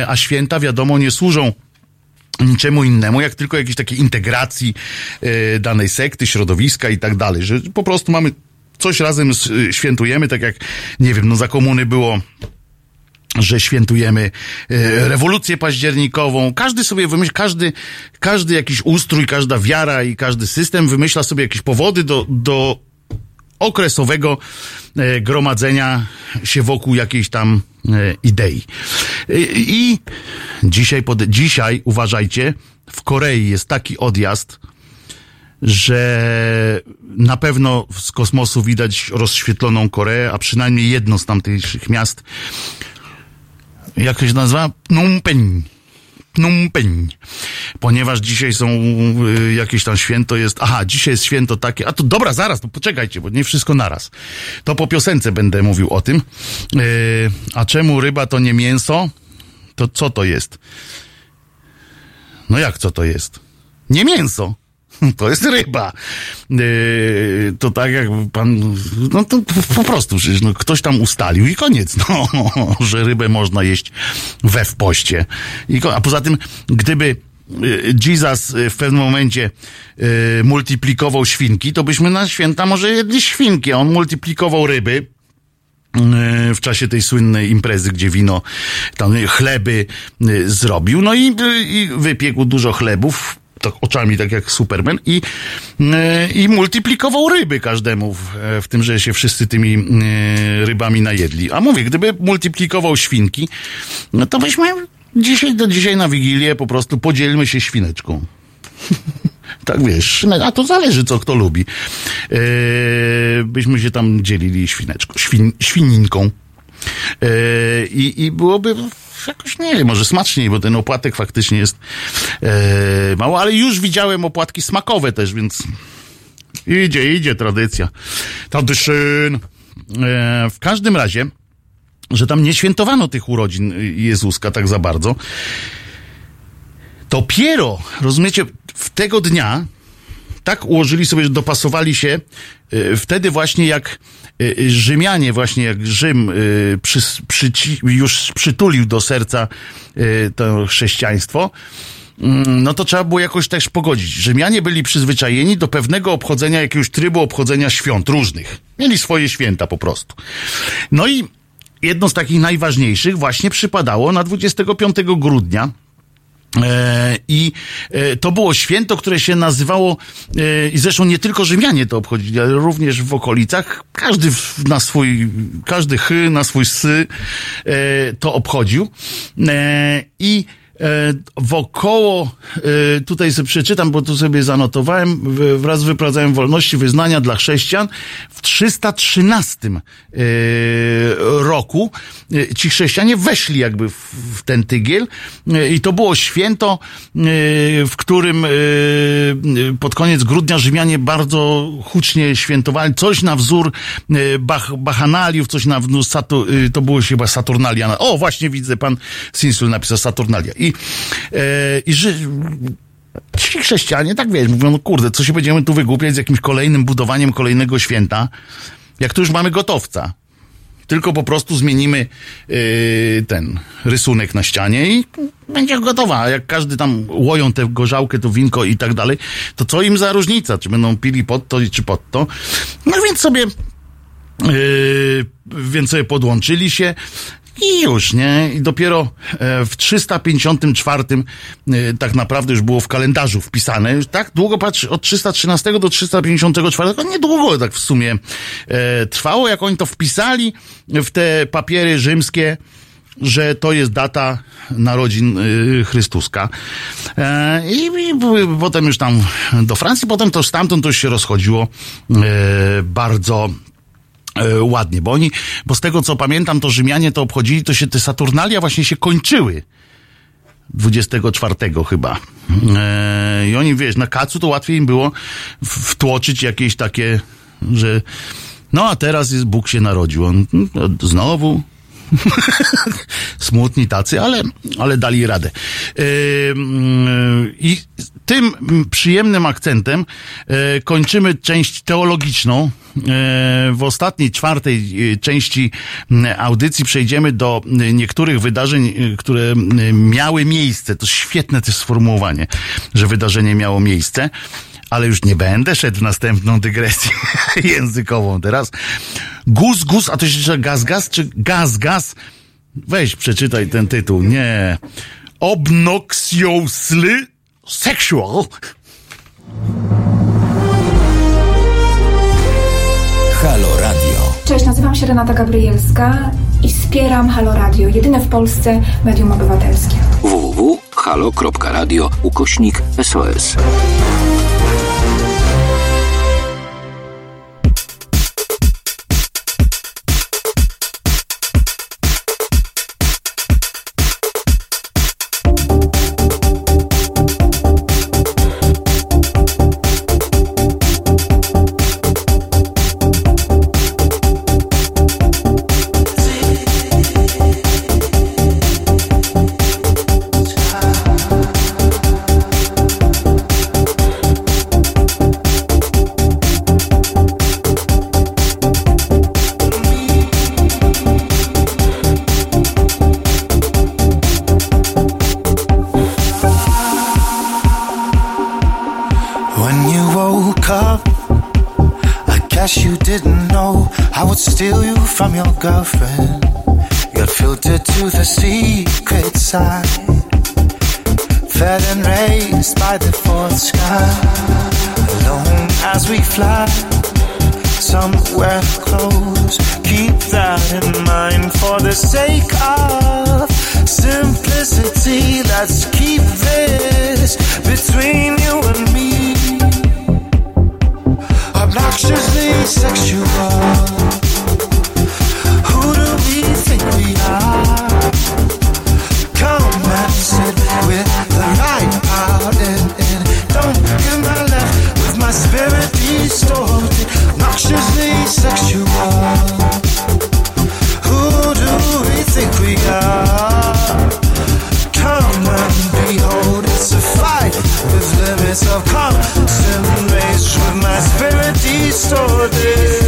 a święta wiadomo nie służą niczemu innemu, jak tylko jakiejś takiej integracji e, danej sekty, środowiska i tak dalej, że po prostu mamy coś razem s- świętujemy, tak jak, nie wiem, no za komuny było że świętujemy e, rewolucję październikową. Każdy sobie wymyśla, każdy, każdy jakiś ustrój, każda wiara i każdy system wymyśla sobie jakieś powody do, do okresowego e, gromadzenia się wokół jakiejś tam e, idei. E, I dzisiaj, pod, dzisiaj, uważajcie, w Korei jest taki odjazd, że na pewno z kosmosu widać rozświetloną Koreę, a przynajmniej jedno z tamtejszych miast, jak się nazywa? Phnom Penh. Phnom. Ponieważ dzisiaj są y, jakieś tam święto jest, aha, dzisiaj jest święto takie, a to dobra, zaraz, no poczekajcie, bo nie wszystko naraz. To po piosence będę mówił o tym. Y, a czemu ryba to nie mięso? To co to jest? No jak co to jest? Nie mięso. (laughs) To jest ryba. Yy, to tak jak pan, no to po- prostu, przecież no, ktoś tam ustalił i koniec, no, (laughs) że rybę można jeść we wpoście. I, ko- a poza tym, gdyby yy, Jesus yy, w pewnym momencie multiplikował świnki, to byśmy na święta może jedli świnki, a on multiplikował ryby, w czasie tej słynnej imprezy, gdzie wino, tam chleby zrobił, no i, i wypiekł dużo chlebów, tak oczami, tak jak Superman i, e, i multiplikował ryby każdemu w, w tym, że się wszyscy tymi e, rybami najedli. A mówię, gdyby multiplikował świnki, no to byśmy dzisiaj do dzisiaj na Wigilię po prostu podzielmy się świneczką. (laughs) Tak wiesz, a to zależy, co kto lubi. Byśmy się tam dzielili świneczką, świn, świninką. Yy, I byłoby jakoś nie wiem, może smaczniej, bo ten opłatek faktycznie jest yy, mało, ale już widziałem opłatki smakowe też, więc idzie, idzie tradycja. Tradyszyn. Yy, w każdym razie, że tam nie świętowano tych urodzin Jezuska tak za bardzo. Dopiero, rozumiecie, w tego dnia tak ułożyli sobie, że dopasowali się y, wtedy właśnie jak y, Rzymianie, właśnie jak Rzym y, przy, przy, już przytulił do serca to chrześcijaństwo, mm, no to trzeba było jakoś też pogodzić. Rzymianie byli przyzwyczajeni do pewnego obchodzenia, jakiegoś trybu obchodzenia świąt różnych. Mieli swoje święta po prostu. No i jedno z takich najważniejszych właśnie przypadało na 25 grudnia I e, to było święto, które się nazywało, e, i zresztą nie tylko Rzymianie to obchodzili, ale również w okolicach, każdy na swój, każdy chy na swój sy to obchodził. I E, wokoło, e, tutaj sobie przeczytam, bo tu sobie zanotowałem, wraz z wyprawdzaniem wolności wyznania dla chrześcijan w 313 e, roku ci chrześcijanie weszli jakby w ten tygiel i to było święto, w którym pod koniec grudnia Rzymianie bardzo hucznie świętowali, coś na wzór bach, bachanaliów, coś na wzór, to było chyba Saturnalia. O, właśnie widzę, pan Sinsul napisał Saturnalia. I e, i że ci chrześcijanie, tak wiesz, mówią, no kurde, co się będziemy tu wygłupiać z jakimś kolejnym budowaniem kolejnego święta, jak tu już mamy gotowca. Tylko po prostu zmienimy yy, ten rysunek na ścianie i będzie gotowa. A jak każdy tam łoją tę gorzałkę, to winko i tak dalej, to co im za różnica? Czy będą pili pod to, czy pod to? No więc sobie Yy, więc sobie podłączyli się. I już, nie? I dopiero e, w 354 e, tak naprawdę już było w kalendarzu wpisane. Już tak długo, patrz, od 313 do 354, to niedługo tak w sumie e, trwało, jak oni to wpisali w te papiery rzymskie, że to jest data narodzin Chrystuska. I, i, potem już tam do Francji, potem to stamtąd to już się rozchodziło bardzo ładnie, bo oni, bo z tego co pamiętam, to Rzymianie to obchodzili, to się te Saturnalia właśnie się kończyły. 24 chyba. E, I oni, wiesz, na kacu to łatwiej im było wtłoczyć jakieś takie, że no a teraz jest Bóg się narodził. On no, znowu (laughs) Smutni tacy, ale, ale dali radę. Yy, I tym przyjemnym akcentem yy, kończymy część teologiczną. Yy, w ostatniej, czwartej części audycji przejdziemy do niektórych wydarzeń, które miały miejsce. To świetne też sformułowanie, że wydarzenie miało miejsce ale już nie będę szedł w następną dygresję (laughs) językową teraz. Gus, gus, a to się czyta gaz, gaz, czy gaz, gaz? Weź, przeczytaj ten tytuł. Nie. Obnoxiously sexual. Halo Radio. Cześć, nazywam się Renata Gabrielska i wspieram Halo Radio, jedyne w Polsce medium obywatelskie. www.halo.radio ukośnik SOS. girlfriend got filtered to the secret side. Fed and raised by the fourth sky, alone as we fly, somewhere close. Keep that in mind for the sake of simplicity. Let's keep this between you and me. Obnoxiously sexual. Deus.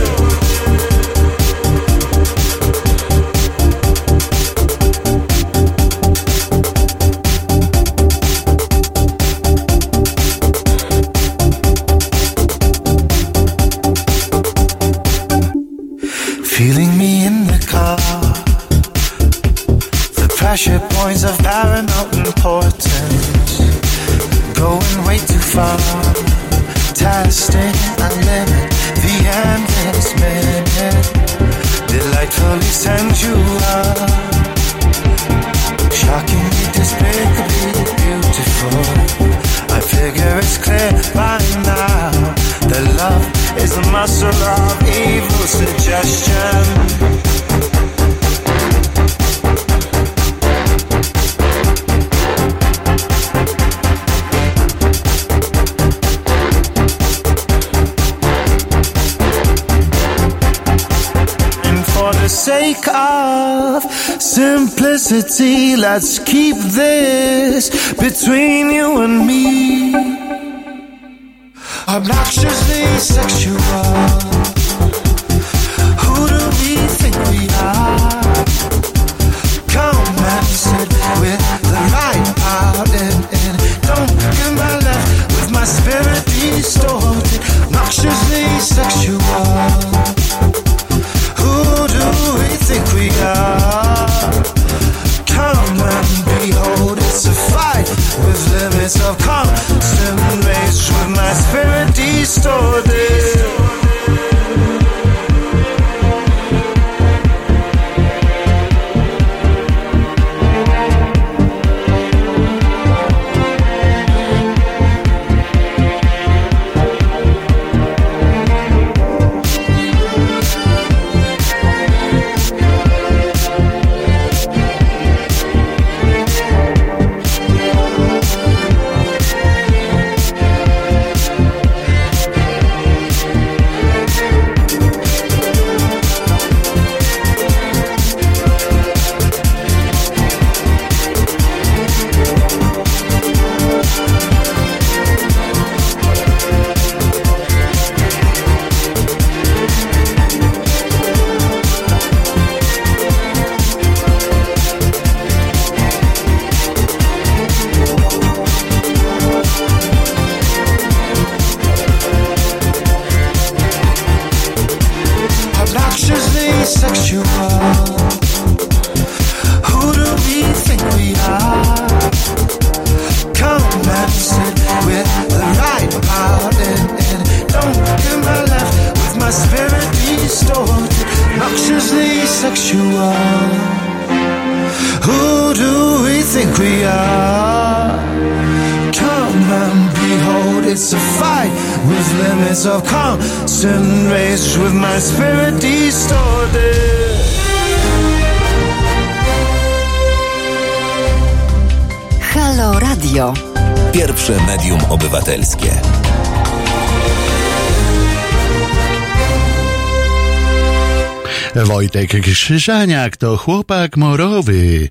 Krzyżaniak to chłopak morowy.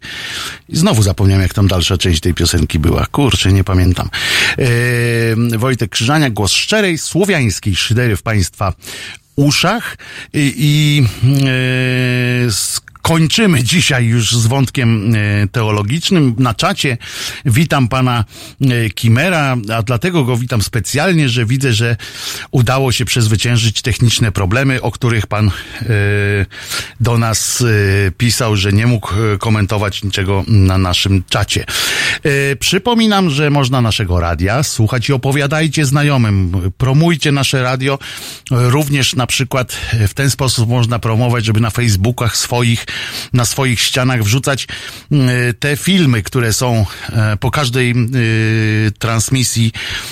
I znowu zapomniałem, jak tam dalsza część tej piosenki była. Kurczę, nie pamiętam. Eee, Wojtek Krzyżaniak, głos szczerej, słowiańskiej szydery w Państwa uszach i, i e, kończymy dzisiaj już z wątkiem e, teologicznym. Na czacie witam pana e, Kimera, a dlatego go witam specjalnie, że widzę, że udało się przezwyciężyć techniczne problemy, o których pan e, do nas pisał, że nie mógł komentować niczego na naszym czacie. Przypominam, że można naszego radia słuchać i opowiadajcie znajomym. Promujcie nasze radio. Również na przykład w ten sposób można promować, żeby na Facebookach swoich, na swoich ścianach wrzucać e, te filmy, które są e, po każdej e, transmisji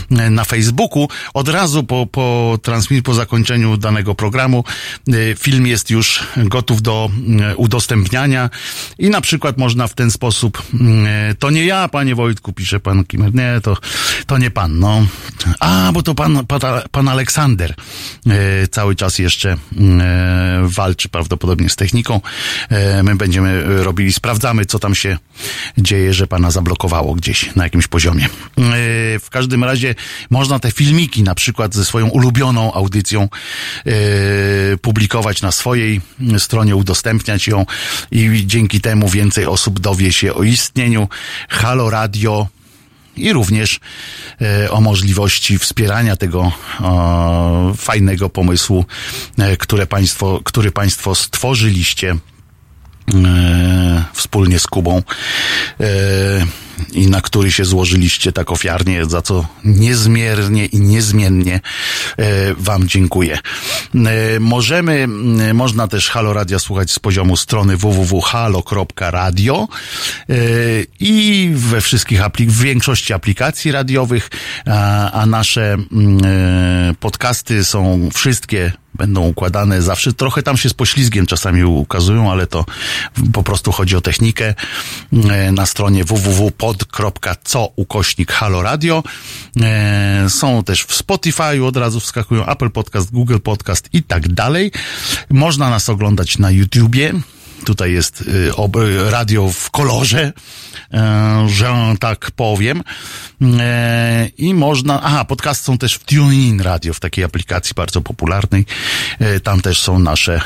na Facebooku. Od razu po, po transmisji, po zakończeniu danego programu film jest już gotów do udostępniania i na przykład można w ten sposób, to nie ja, panie Wojtku, pisze pan Kimer, nie, to, to nie pan, no. A, bo to pan, pan, pan Aleksander cały czas jeszcze walczy prawdopodobnie z techniką. E, my będziemy robili, sprawdzamy, co tam się dzieje, że pana zablokowało gdzieś na jakimś poziomie. E, w każdym razie można te filmiki na przykład ze swoją ulubioną audycją e, publikować na swojej stronie, udostępniać ją i dzięki temu więcej osób dowie się o istnieniu Halo Radio i również e, o możliwości wspierania tego fajnego pomysłu, e, które państwo, który państwo stworzyliście wspólnie z Kubą e, i na który się złożyliście tak ofiarnie, za co niezmiernie i niezmiennie e, Wam dziękuję. E, możemy, można też Halo Radia słuchać z poziomu strony www.halo.radio e, i we wszystkich aplik- w większości aplikacji radiowych, a, nasze m, e, podcasty są wszystkie będą układane zawsze. Trochę tam się z poślizgiem czasami ukazują, ale to po prostu chodzi o technikę. E, Na stronie www.pod.co ukośnik Halo Radio. E, Są też w Spotify, od razu wskakują Apple Podcast, Google Podcast i tak dalej. Można nas oglądać na YouTubie. Tutaj jest y, radio w kolorze, e, że tak powiem. E, I można, aha, podcast są też w TuneIn Radio, w takiej aplikacji bardzo popularnej. E, Tam też są nasze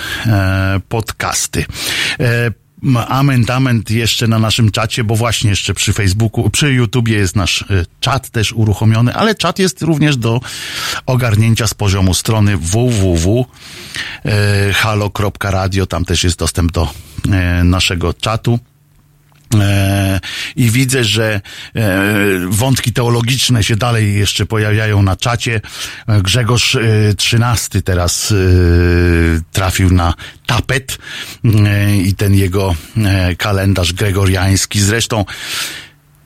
podcasty. Ament, ament jeszcze na naszym czacie, bo właśnie jeszcze przy Facebooku, przy YouTubie jest nasz e, czat też uruchomiony, ale czat jest również do ogarnięcia z poziomu strony www.halo.radio. Tam też jest dostęp do e, naszego czatu. E, I widzę, że e, wątki teologiczne się dalej jeszcze pojawiają na czacie. Grzegorz XIII teraz e, trafił na tapet i ten jego kalendarz gregoriański. Zresztą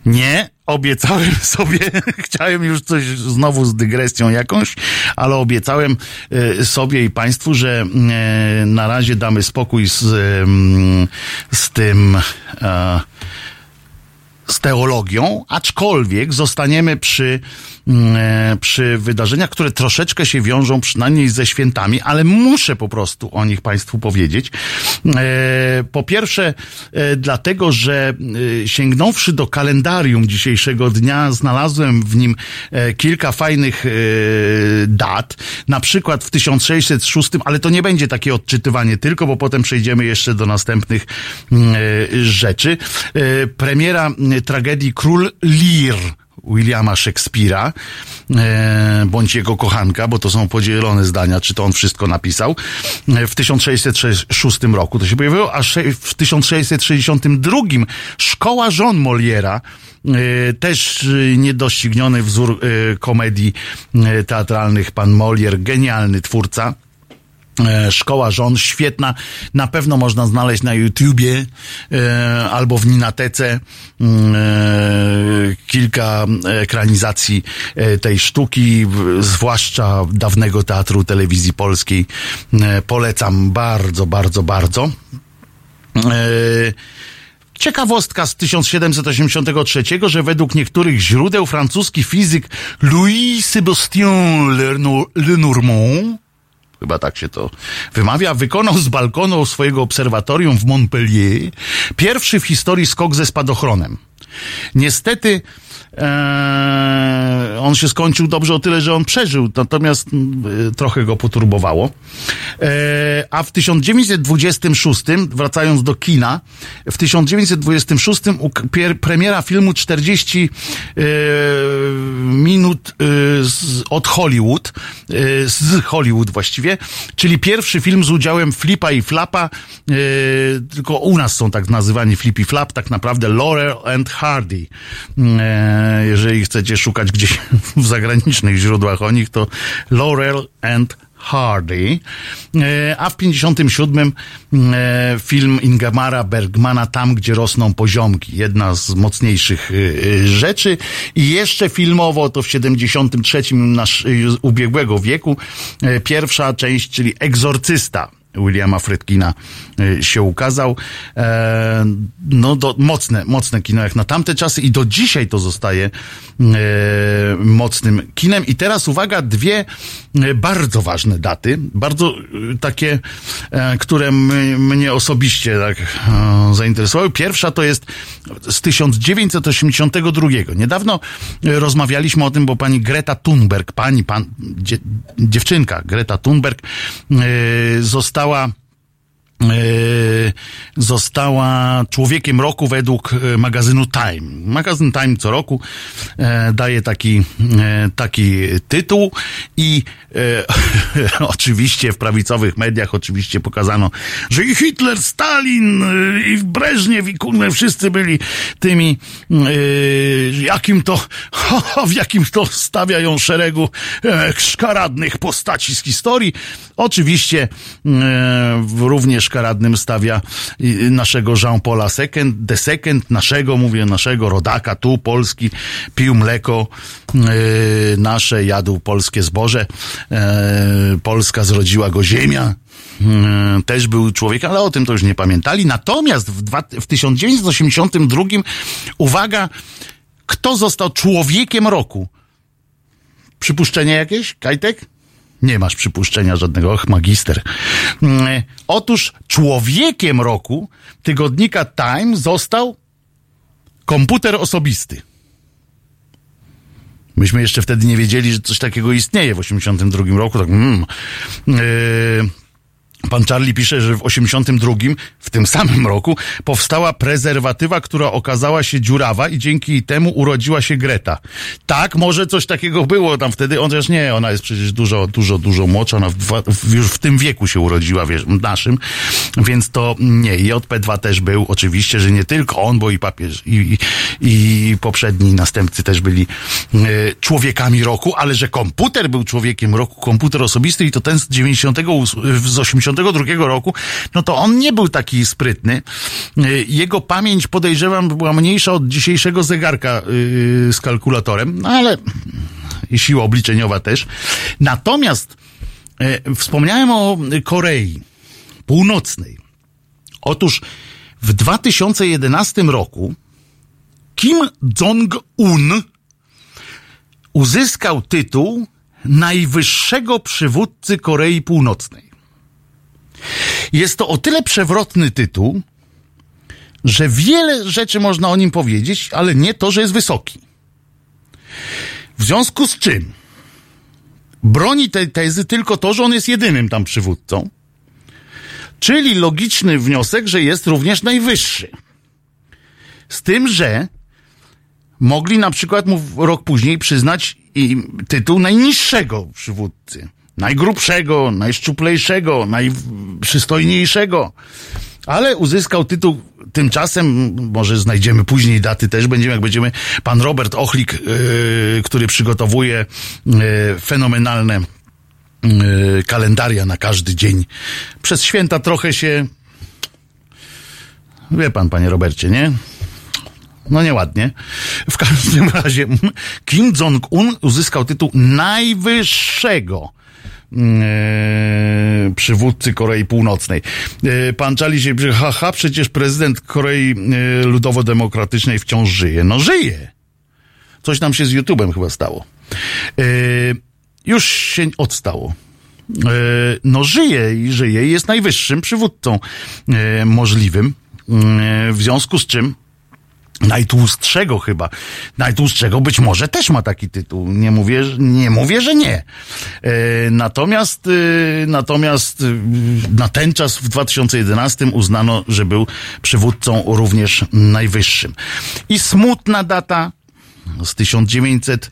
nie, obiecałem (laughs) sobie, chciałem już coś znowu z dygresją jakąś, ale obiecałem e, sobie i Państwu, że e, na razie damy spokój z, em, z tym, e, z teologią, aczkolwiek zostaniemy przy, e, przy wydarzeniach, które troszeczkę się wiążą przynajmniej ze świętami, ale muszę po prostu o nich Państwu powiedzieć. E, Po pierwsze, e, dlatego, że e, sięgnąwszy do kalendarium dzisiejszego dnia, znalazłem w nim e, kilka fajnych e, dat, na przykład w 1606, ale to nie będzie takie odczytywanie tylko, bo potem przejdziemy jeszcze do następnych e, rzeczy. E, Premiera tragedii Król Lear Williama Szekspira, e, bądź jego kochanka, bo to są podzielone zdania, czy to on wszystko napisał. E, w 1606 roku to się pojawiło, a w 1662 szkoła żon Moliera, e, też niedościgniony wzór komedii teatralnych, pan Molier, genialny twórca. E, Szkoła żon, świetna. Na pewno można znaleźć na YouTubie e, albo w Ninatece mm, e, kilka ekranizacji e, tej sztuki, zwłaszcza dawnego teatru telewizji polskiej. E, Polecam bardzo, bardzo, bardzo. E, Ciekawostka z 1783, że według niektórych źródeł francuski fizyk Louis Sébastien Leno- Lenormand chyba tak się to wymawia, wykonał z balkonu swojego obserwatorium w Montpellier pierwszy w historii skok ze spadochronem. Niestety E, on się skończył dobrze o tyle, że on przeżył, natomiast mm, e, trochę go poturbowało. E, a w 1926, wracając do kina, w 1926 uk- pier- premiera filmu 40 e, minut e, z, od Hollywood, e, z Hollywood właściwie, czyli pierwszy film z udziałem Flipa i Flapa, tylko u nas są tak nazywani Flip i Flap, tak naprawdę Laurel and Hardy. Jeżeli chcecie szukać gdzieś w zagranicznych źródłach o nich, to Laurel and Hardy, E, a w 57 e, film Ingemara Bergmana Tam, gdzie rosną poziomki. Jedna z mocniejszych e, rzeczy. I jeszcze filmowo to w 73 nasz, ubiegłego wieku pierwsza część, czyli Egzorcysta. Williama Fredkina y, się ukazał. E, no, do, mocne, mocne kino jak na tamte czasy i do dzisiaj to zostaje e, mocnym kinem. I teraz uwaga, dwie e, bardzo ważne daty, bardzo takie, które mnie osobiście tak zainteresowały. Pierwsza to jest z 1982. Niedawno rozmawialiśmy o tym, bo pani Greta Thunberg, pani, pan, dzie, dziewczynka Greta Thunberg e, została e, została człowiekiem roku według e, magazynu Time. Magazyn Time co roku e, daje taki, taki tytuł i e, (laughs) oczywiście w prawicowych mediach oczywiście pokazano, że i Hitler, Stalin, i Breżniew, i kurne wszyscy byli tymi e, jakim to (laughs) w jakim to stawiają szeregu e, szkaradnych postaci z historii. Oczywiście e, w równie szkaradnym stawia i- naszego Jean-Paula Second, the Second, naszego, mówię, naszego rodaka, tu Polski, pił mleko e, nasze, jadł polskie zboże. E, Polska zrodziła go ziemia. Też był człowiekiem, ale o tym to już nie pamiętali. Natomiast w, dwa, w 1982, uwaga, kto został człowiekiem roku? Przypuszczenie jakieś, Kajtek? Nie masz przypuszczenia żadnego, och, magister. Mm, Otóż człowiekiem roku tygodnika Time został komputer osobisty. Myśmy jeszcze wtedy nie wiedzieli, że coś takiego istnieje w 82 roku. Tak, mm, yy, Pan Charlie pisze, że w 82, w tym samym roku, powstała prezerwatywa, która okazała się dziurawa i dzięki temu urodziła się Greta. Tak, może coś takiego było tam wtedy, chociaż nie, ona jest przecież dużo, dużo, dużo młodsza, ona w w, już w tym wieku się urodziła, wiesz, naszym, więc to nie, JP2 też był, oczywiście, że nie tylko on, bo i papież, i, i, i poprzedni następcy też byli e, człowiekami roku, ale że komputer był człowiekiem roku, komputer osobisty i to ten z 98, z 82 roku, no to on nie był taki sprytny. Y, Jego pamięć podejrzewam była mniejsza od dzisiejszego zegarka yy, z kalkulatorem, no ale i siła obliczeniowa też. Natomiast e, wspomniałem o Korei Północnej. Otóż w 2011 roku Kim Jong-un uzyskał tytuł najwyższego przywódcy Korei Północnej. Jest to o tyle przewrotny tytuł, że wiele rzeczy można o nim powiedzieć, ale nie to, że jest wysoki. W związku z czym broni tej tezy tylko to, że on jest jedynym tam przywódcą, czyli logiczny wniosek, że jest również najwyższy. Z tym, że mogli na przykład mu rok później przyznać tytuł najniższego przywódcy. Najgrubszego, najszczuplejszego, najprzystojniejszego. Ale uzyskał tytuł tymczasem, może znajdziemy później daty też, będziemy, jak będziemy, pan Robert Ochlik, yy, który przygotowuje yy, fenomenalne yy, kalendaria na każdy dzień. Przez święta trochę się, wie pan, panie Robercie, nie? No nieładnie. W każdym razie (laughs) Kim Jong-un uzyskał tytuł najwyższego przywódcy Korei Północnej. E, Pan Czali się, haha, przecież prezydent Korei e, Ludowo-Demokratycznej wciąż żyje. No żyje. Coś nam się z YouTube'em chyba stało. E, Już się odstało. E, No żyje i żyje i jest najwyższym przywódcą e, możliwym. E, W związku z czym najtłustszego chyba. Najtłustszego być może też ma taki tytuł. Nie mówię, nie mówię, że nie. E, natomiast, e, natomiast e, na ten czas w 2011 uznano, że był przywódcą również najwyższym. I smutna data z 1900,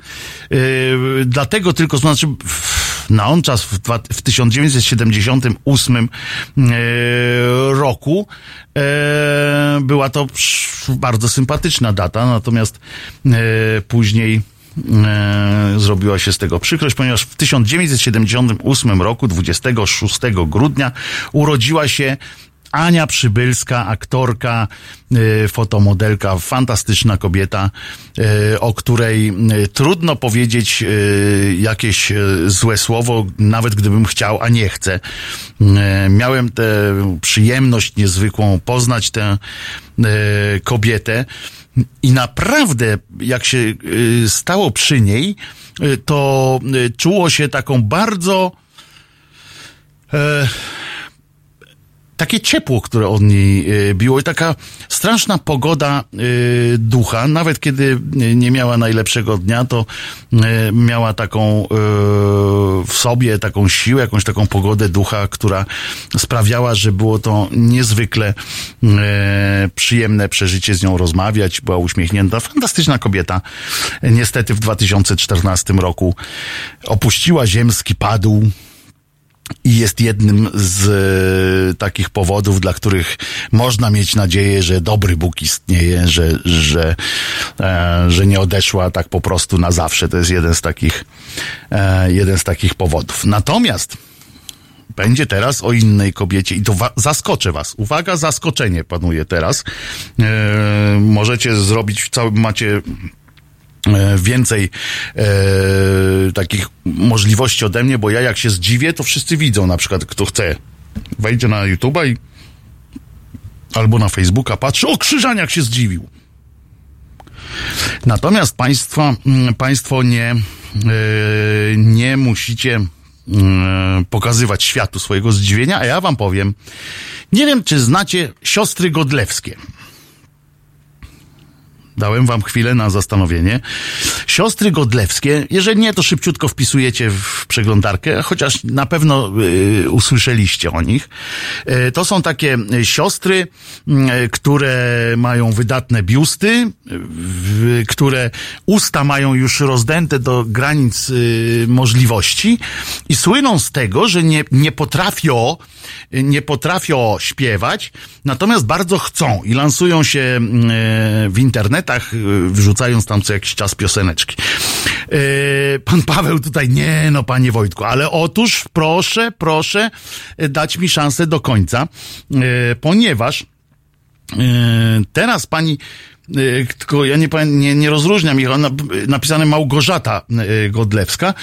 yy, dlatego tylko, znaczy w- na on czas w, w 1978 yy, roku. Yy, była to bardzo sympatyczna data, natomiast yy, później e, zrobiła się z tego przykrość, ponieważ w 1978 roku, 26 grudnia, urodziła się Ania Przybylska, aktorka, e, fotomodelka, fantastyczna kobieta, e, o której e, trudno powiedzieć jakieś złe słowo, nawet gdybym chciał, a nie chcę. Miałem tę przyjemność niezwykłą poznać tę kobietę. I naprawdę, jak się y, stało przy niej, y, to y, czuło się taką bardzo. E, takie ciepło, które od niej y, biło i taka straszna pogoda y, ducha, nawet kiedy nie miała najlepszego dnia, to y, miała taką w sobie taką siłę, jakąś taką pogodę ducha, która sprawiała, że było to niezwykle przyjemne przeżycie z nią rozmawiać, była uśmiechnięta, fantastyczna kobieta. Niestety w 2014 roku opuściła ziemski padł i jest jednym z e, takich powodów, dla których można mieć nadzieję, że dobry Bóg istnieje, że, że, e, że nie odeszła tak po prostu na zawsze. To jest jeden z takich, e, jeden z takich powodów. Natomiast będzie teraz o innej kobiecie i to wa- zaskoczę was. Uwaga, zaskoczenie panuje teraz. E, możecie zrobić, cały, macie więcej e, takich możliwości ode mnie, bo ja jak się zdziwię, to wszyscy widzą, na przykład kto chce, wejdzie na YouTube'a i albo na Facebooka patrzy, o Krzyżaniak się zdziwił. Natomiast państwa, mm, państwo nie, e, nie musicie mm, pokazywać światu swojego zdziwienia, a ja wam powiem, nie wiem, czy znacie siostry Godlewskie. Dałem wam chwilę na zastanowienie. Siostry Godlewskie, jeżeli nie, to szybciutko wpisujecie w przeglądarkę, chociaż na pewno y, usłyszeliście o nich. Y, to są takie y, siostry, y, które mają wydatne biusty, w, które usta mają już rozdęte do granic y, możliwości i słyną z tego, że nie, nie potrafią, y, nie potrafią śpiewać, natomiast bardzo chcą i lansują się y, w internetach, y, wrzucając tam co jakiś czas pioseneczki. Y, Pan Paweł tutaj, nie no panie Wojtku, ale otóż proszę, proszę y, dać mi szansę do końca, ponieważ teraz pani tylko ja nie, nie, nie rozróżniam ich, ona, napisane Małgorzata y, Godlewska,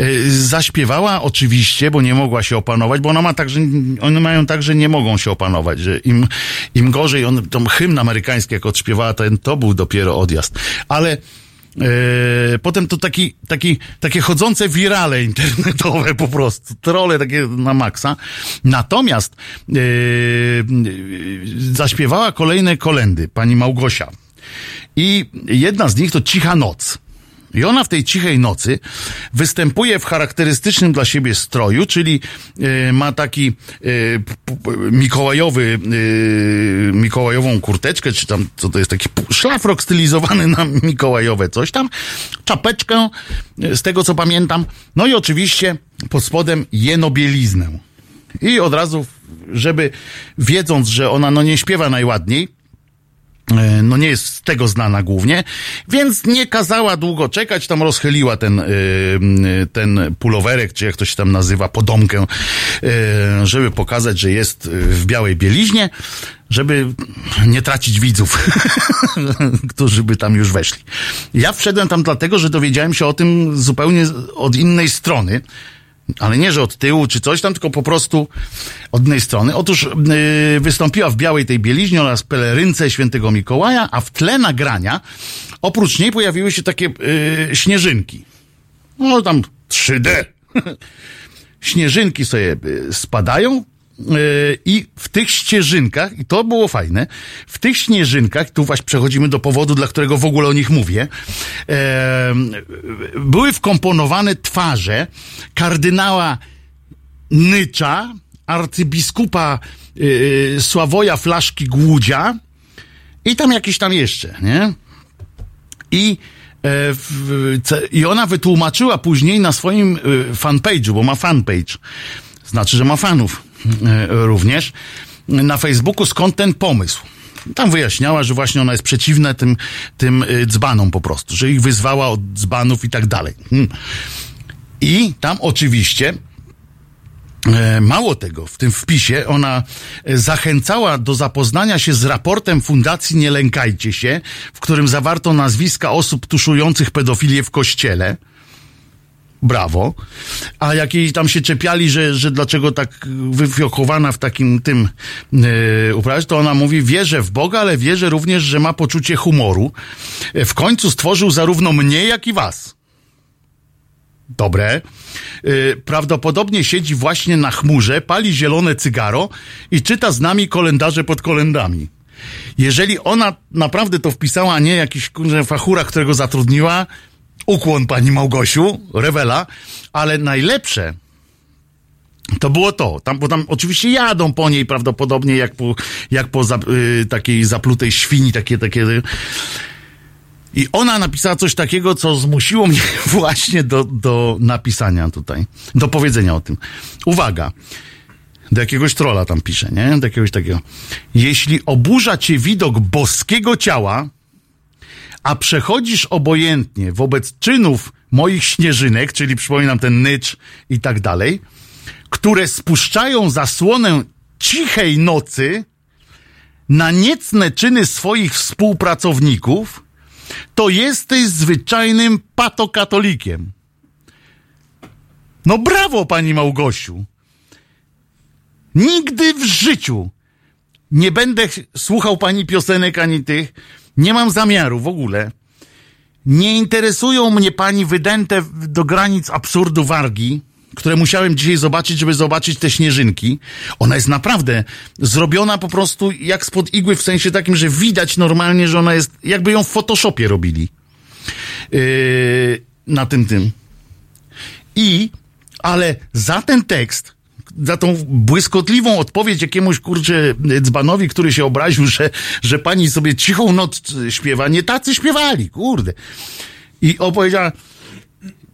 y, zaśpiewała oczywiście, bo nie mogła się opanować, bo ona ma tak, że one mają tak, że nie mogą się opanować, że im, im gorzej, on, tą hymn amerykański, jak odśpiewała, ten, to był dopiero odjazd. Ale potem to taki, taki, takie chodzące wirale internetowe po prostu, trole takie na maksa. Natomiast e, zaśpiewała kolejne kolendy, pani Małgosia. I jedna z nich to Cicha Noc. I ona w tej cichej nocy występuje w charakterystycznym dla siebie stroju, czyli e, ma taki p- mikołajowy, e, mikołajową kurteczkę, czy tam, co to jest taki szlafrok stylizowany na mikołajowe coś tam, czapeczkę, z tego co pamiętam, no i oczywiście pod spodem jenobieliznę. I od razu, żeby wiedząc, że ona no nie śpiewa najładniej, no nie jest z tego znana głównie, więc nie kazała długo czekać, tam rozchyliła ten, e, ten pulowerek, czy jak to się tam nazywa, podomkę, e, żeby pokazać, że jest w białej bieliźnie, żeby nie tracić widzów, (laughs) którzy by tam już weszli. Ja wszedłem tam dlatego, że dowiedziałem się o tym zupełnie od innej strony, ale nie, że od tyłu czy coś tam, tylko po prostu od innej strony. Otóż yy, wystąpiła w białej tej bieliźnie oraz pelerynce świętego Mikołaja, a w tle nagrania oprócz niej pojawiły się takie yy, śnieżynki. No tam 3D. (laughs) Śnieżynki sobie yy, spadają i w tych ścieżynkach, i to było fajne, w tych śnieżynkach, tu właśnie przechodzimy do powodu, dla którego w ogóle o nich mówię, były wkomponowane twarze kardynała Nycza, arcybiskupa yy, Sławoja Flaszki Głudzia i tam jakiś tam jeszcze, nie? I, e, I ona wytłumaczyła później na swoim y, fanpage'u, bo ma fanpage, znaczy, że ma fanów również, na Facebooku skąd ten pomysł. Tam wyjaśniała, że właśnie ona jest przeciwna tym, tym y, dzbanom po prostu, że ich wyzwała od dzbanów i tak dalej. Hmm. I tam oczywiście E, Mało tego, w tym wpisie ona e, zachęcała do zapoznania się z raportem Fundacji Nie Lękajcie się, w którym zawarto nazwiska osób tuszujących pedofilię w kościele. Brawo. A jak jej tam się czepiali, że, że dlaczego tak wyfiochowana w takim tym yy, uprawie, to ona mówi, wierzę w Boga, ale wierzę również, że ma poczucie humoru. E, W końcu stworzył zarówno mnie, jak i was. Dobre. Yy, prawdopodobnie siedzi właśnie na chmurze, pali zielone cygaro i czyta z nami kolendarze pod kolendami. Jeżeli ona naprawdę to wpisała, a nie jakiś kurczę, fachura, którego zatrudniła, ukłon pani Małgosiu, rewela, ale najlepsze to było to, tam, bo tam oczywiście jadą po niej prawdopodobnie jak po, jak po za, y, takiej zaplutej świni, takie, takie i ona napisała coś takiego, co zmusiło mnie (laughs) właśnie do, do napisania tutaj, do powiedzenia o tym. Uwaga, do jakiegoś trola tam pisze, nie? Do jakiegoś takiego. Jeśli oburza cię widok boskiego ciała, a przechodzisz obojętnie wobec czynów moich śnieżynek, czyli przypominam ten nycz i tak dalej, które spuszczają zasłonę cichej nocy na niecne czyny swoich współpracowników, to jesteś zwyczajnym patokatolikiem. No brawo, pani Małgosiu. Nigdy w życiu nie będę ch- słuchał pani piosenek ani tych. Nie mam zamiaru w ogóle. Nie interesują mnie pani wydęte do granic absurdu wargi, które musiałem dzisiaj zobaczyć, żeby zobaczyć te śnieżynki. Ona jest naprawdę zrobiona po prostu jak spod igły, w sensie takim, że widać normalnie, że ona jest, jakby ją w Photoshopie robili. Yy, na tym tym. I, ale za ten tekst, za tą błyskotliwą odpowiedź jakiemuś kurczę dzbanowi, który się obraził, że, że pani sobie cichą noc śpiewa, nie tacy śpiewali, kurde. I opowiedziała,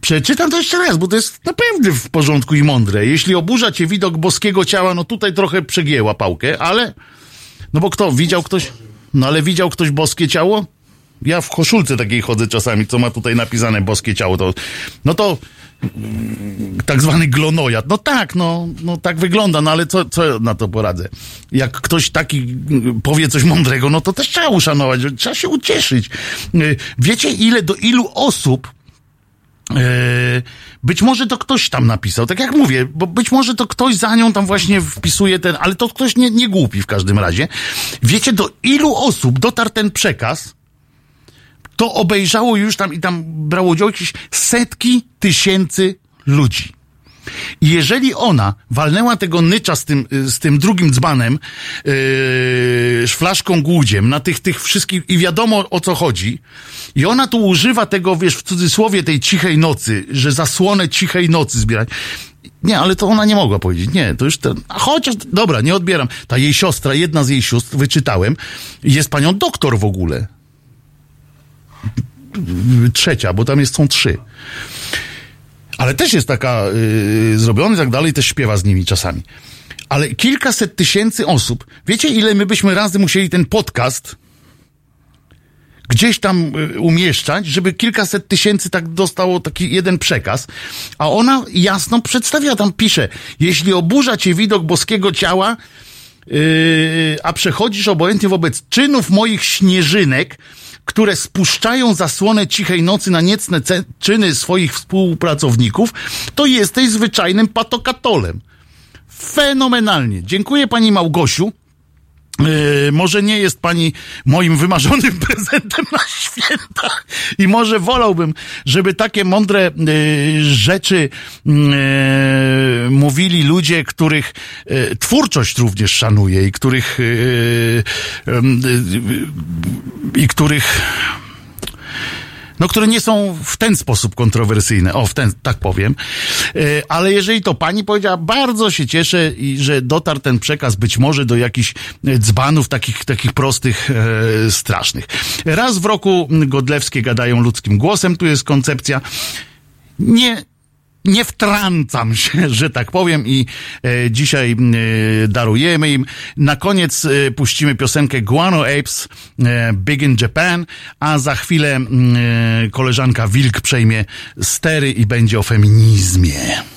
przeczytam to jeszcze raz, bo to jest naprawdę w porządku i mądre. Jeśli oburza cię widok boskiego ciała, no tutaj trochę przegięła pałkę, ale, no bo kto, widział ktoś, no ale widział ktoś boskie ciało? Ja w koszulce takiej chodzę czasami, co ma tutaj napisane boskie ciało, to, no to mm, tak zwany glonojad. No tak, no, no tak wygląda, no ale co, co na to poradzę? Jak ktoś taki mm, powie coś mądrego, no to też trzeba uszanować, trzeba się ucieszyć. Y, Wiecie, ile do ilu osób e, być może to ktoś tam napisał, tak jak mówię, bo być może to ktoś za nią tam właśnie wpisuje ten, ale to ktoś nie, nie głupi w każdym razie. Wiecie, do ilu osób dotarł ten przekaz, to obejrzało już tam i tam brało udział jakieś setki tysięcy ludzi. I jeżeli ona walnęła tego nycza z tym, y, z tym drugim dzbanem, yy, flaszką głudziem, na tych, tych wszystkich, i wiadomo o co chodzi, i ona tu używa tego, wiesz, w cudzysłowie tej cichej nocy, że zasłonę cichej nocy zbierać. Nie, ale to ona nie mogła powiedzieć. Nie, to już ten. Chociaż, dobra, nie odbieram. Ta jej siostra, jedna z jej sióstr, wyczytałem, jest panią doktor w ogóle. Trzecia, bo tam jest, są trzy. Ale też jest taka yy, zrobiona i tak dalej, też śpiewa z nimi czasami. Ale kilkaset tysięcy osób, wiecie ile my byśmy razy musieli ten podcast gdzieś tam y, umieszczać, żeby kilkaset tysięcy tak dostało taki jeden przekaz, a ona jasno przedstawia, tam pisze, jeśli oburza cię widok boskiego ciała, yy, a przechodzisz obojętnie wobec czynów moich śnieżynek, które spuszczają zasłonę cichej nocy na niecne czyny swoich współpracowników, to jesteś zwyczajnym patokatolem. Fenomenalnie. Dziękuję pani Małgosiu E, może nie jest pani moim wymarzonym (laughs) prezentem na święta i może wolałbym, żeby takie mądre e, rzeczy mm, e, mówili ludzie, których twórczość również szanuje i których i których no, które nie są w ten sposób kontrowersyjne, o, w ten, tak powiem. E, ale jeżeli to pani powiedziała, bardzo się cieszę, że dotarł ten przekaz być może do jakichś dzbanów takich, takich prostych, e, strasznych. Raz w roku Godlewskie gadają ludzkim głosem, tu jest koncepcja. Nie nie wtrącam się, (laughs) że tak powiem, i e, dzisiaj e, darujemy im. Na koniec e, puścimy piosenkę Guano Apes e, Big in Japan, a za chwilę e, koleżanka Wilk przejmie stery i będzie o feminizmie.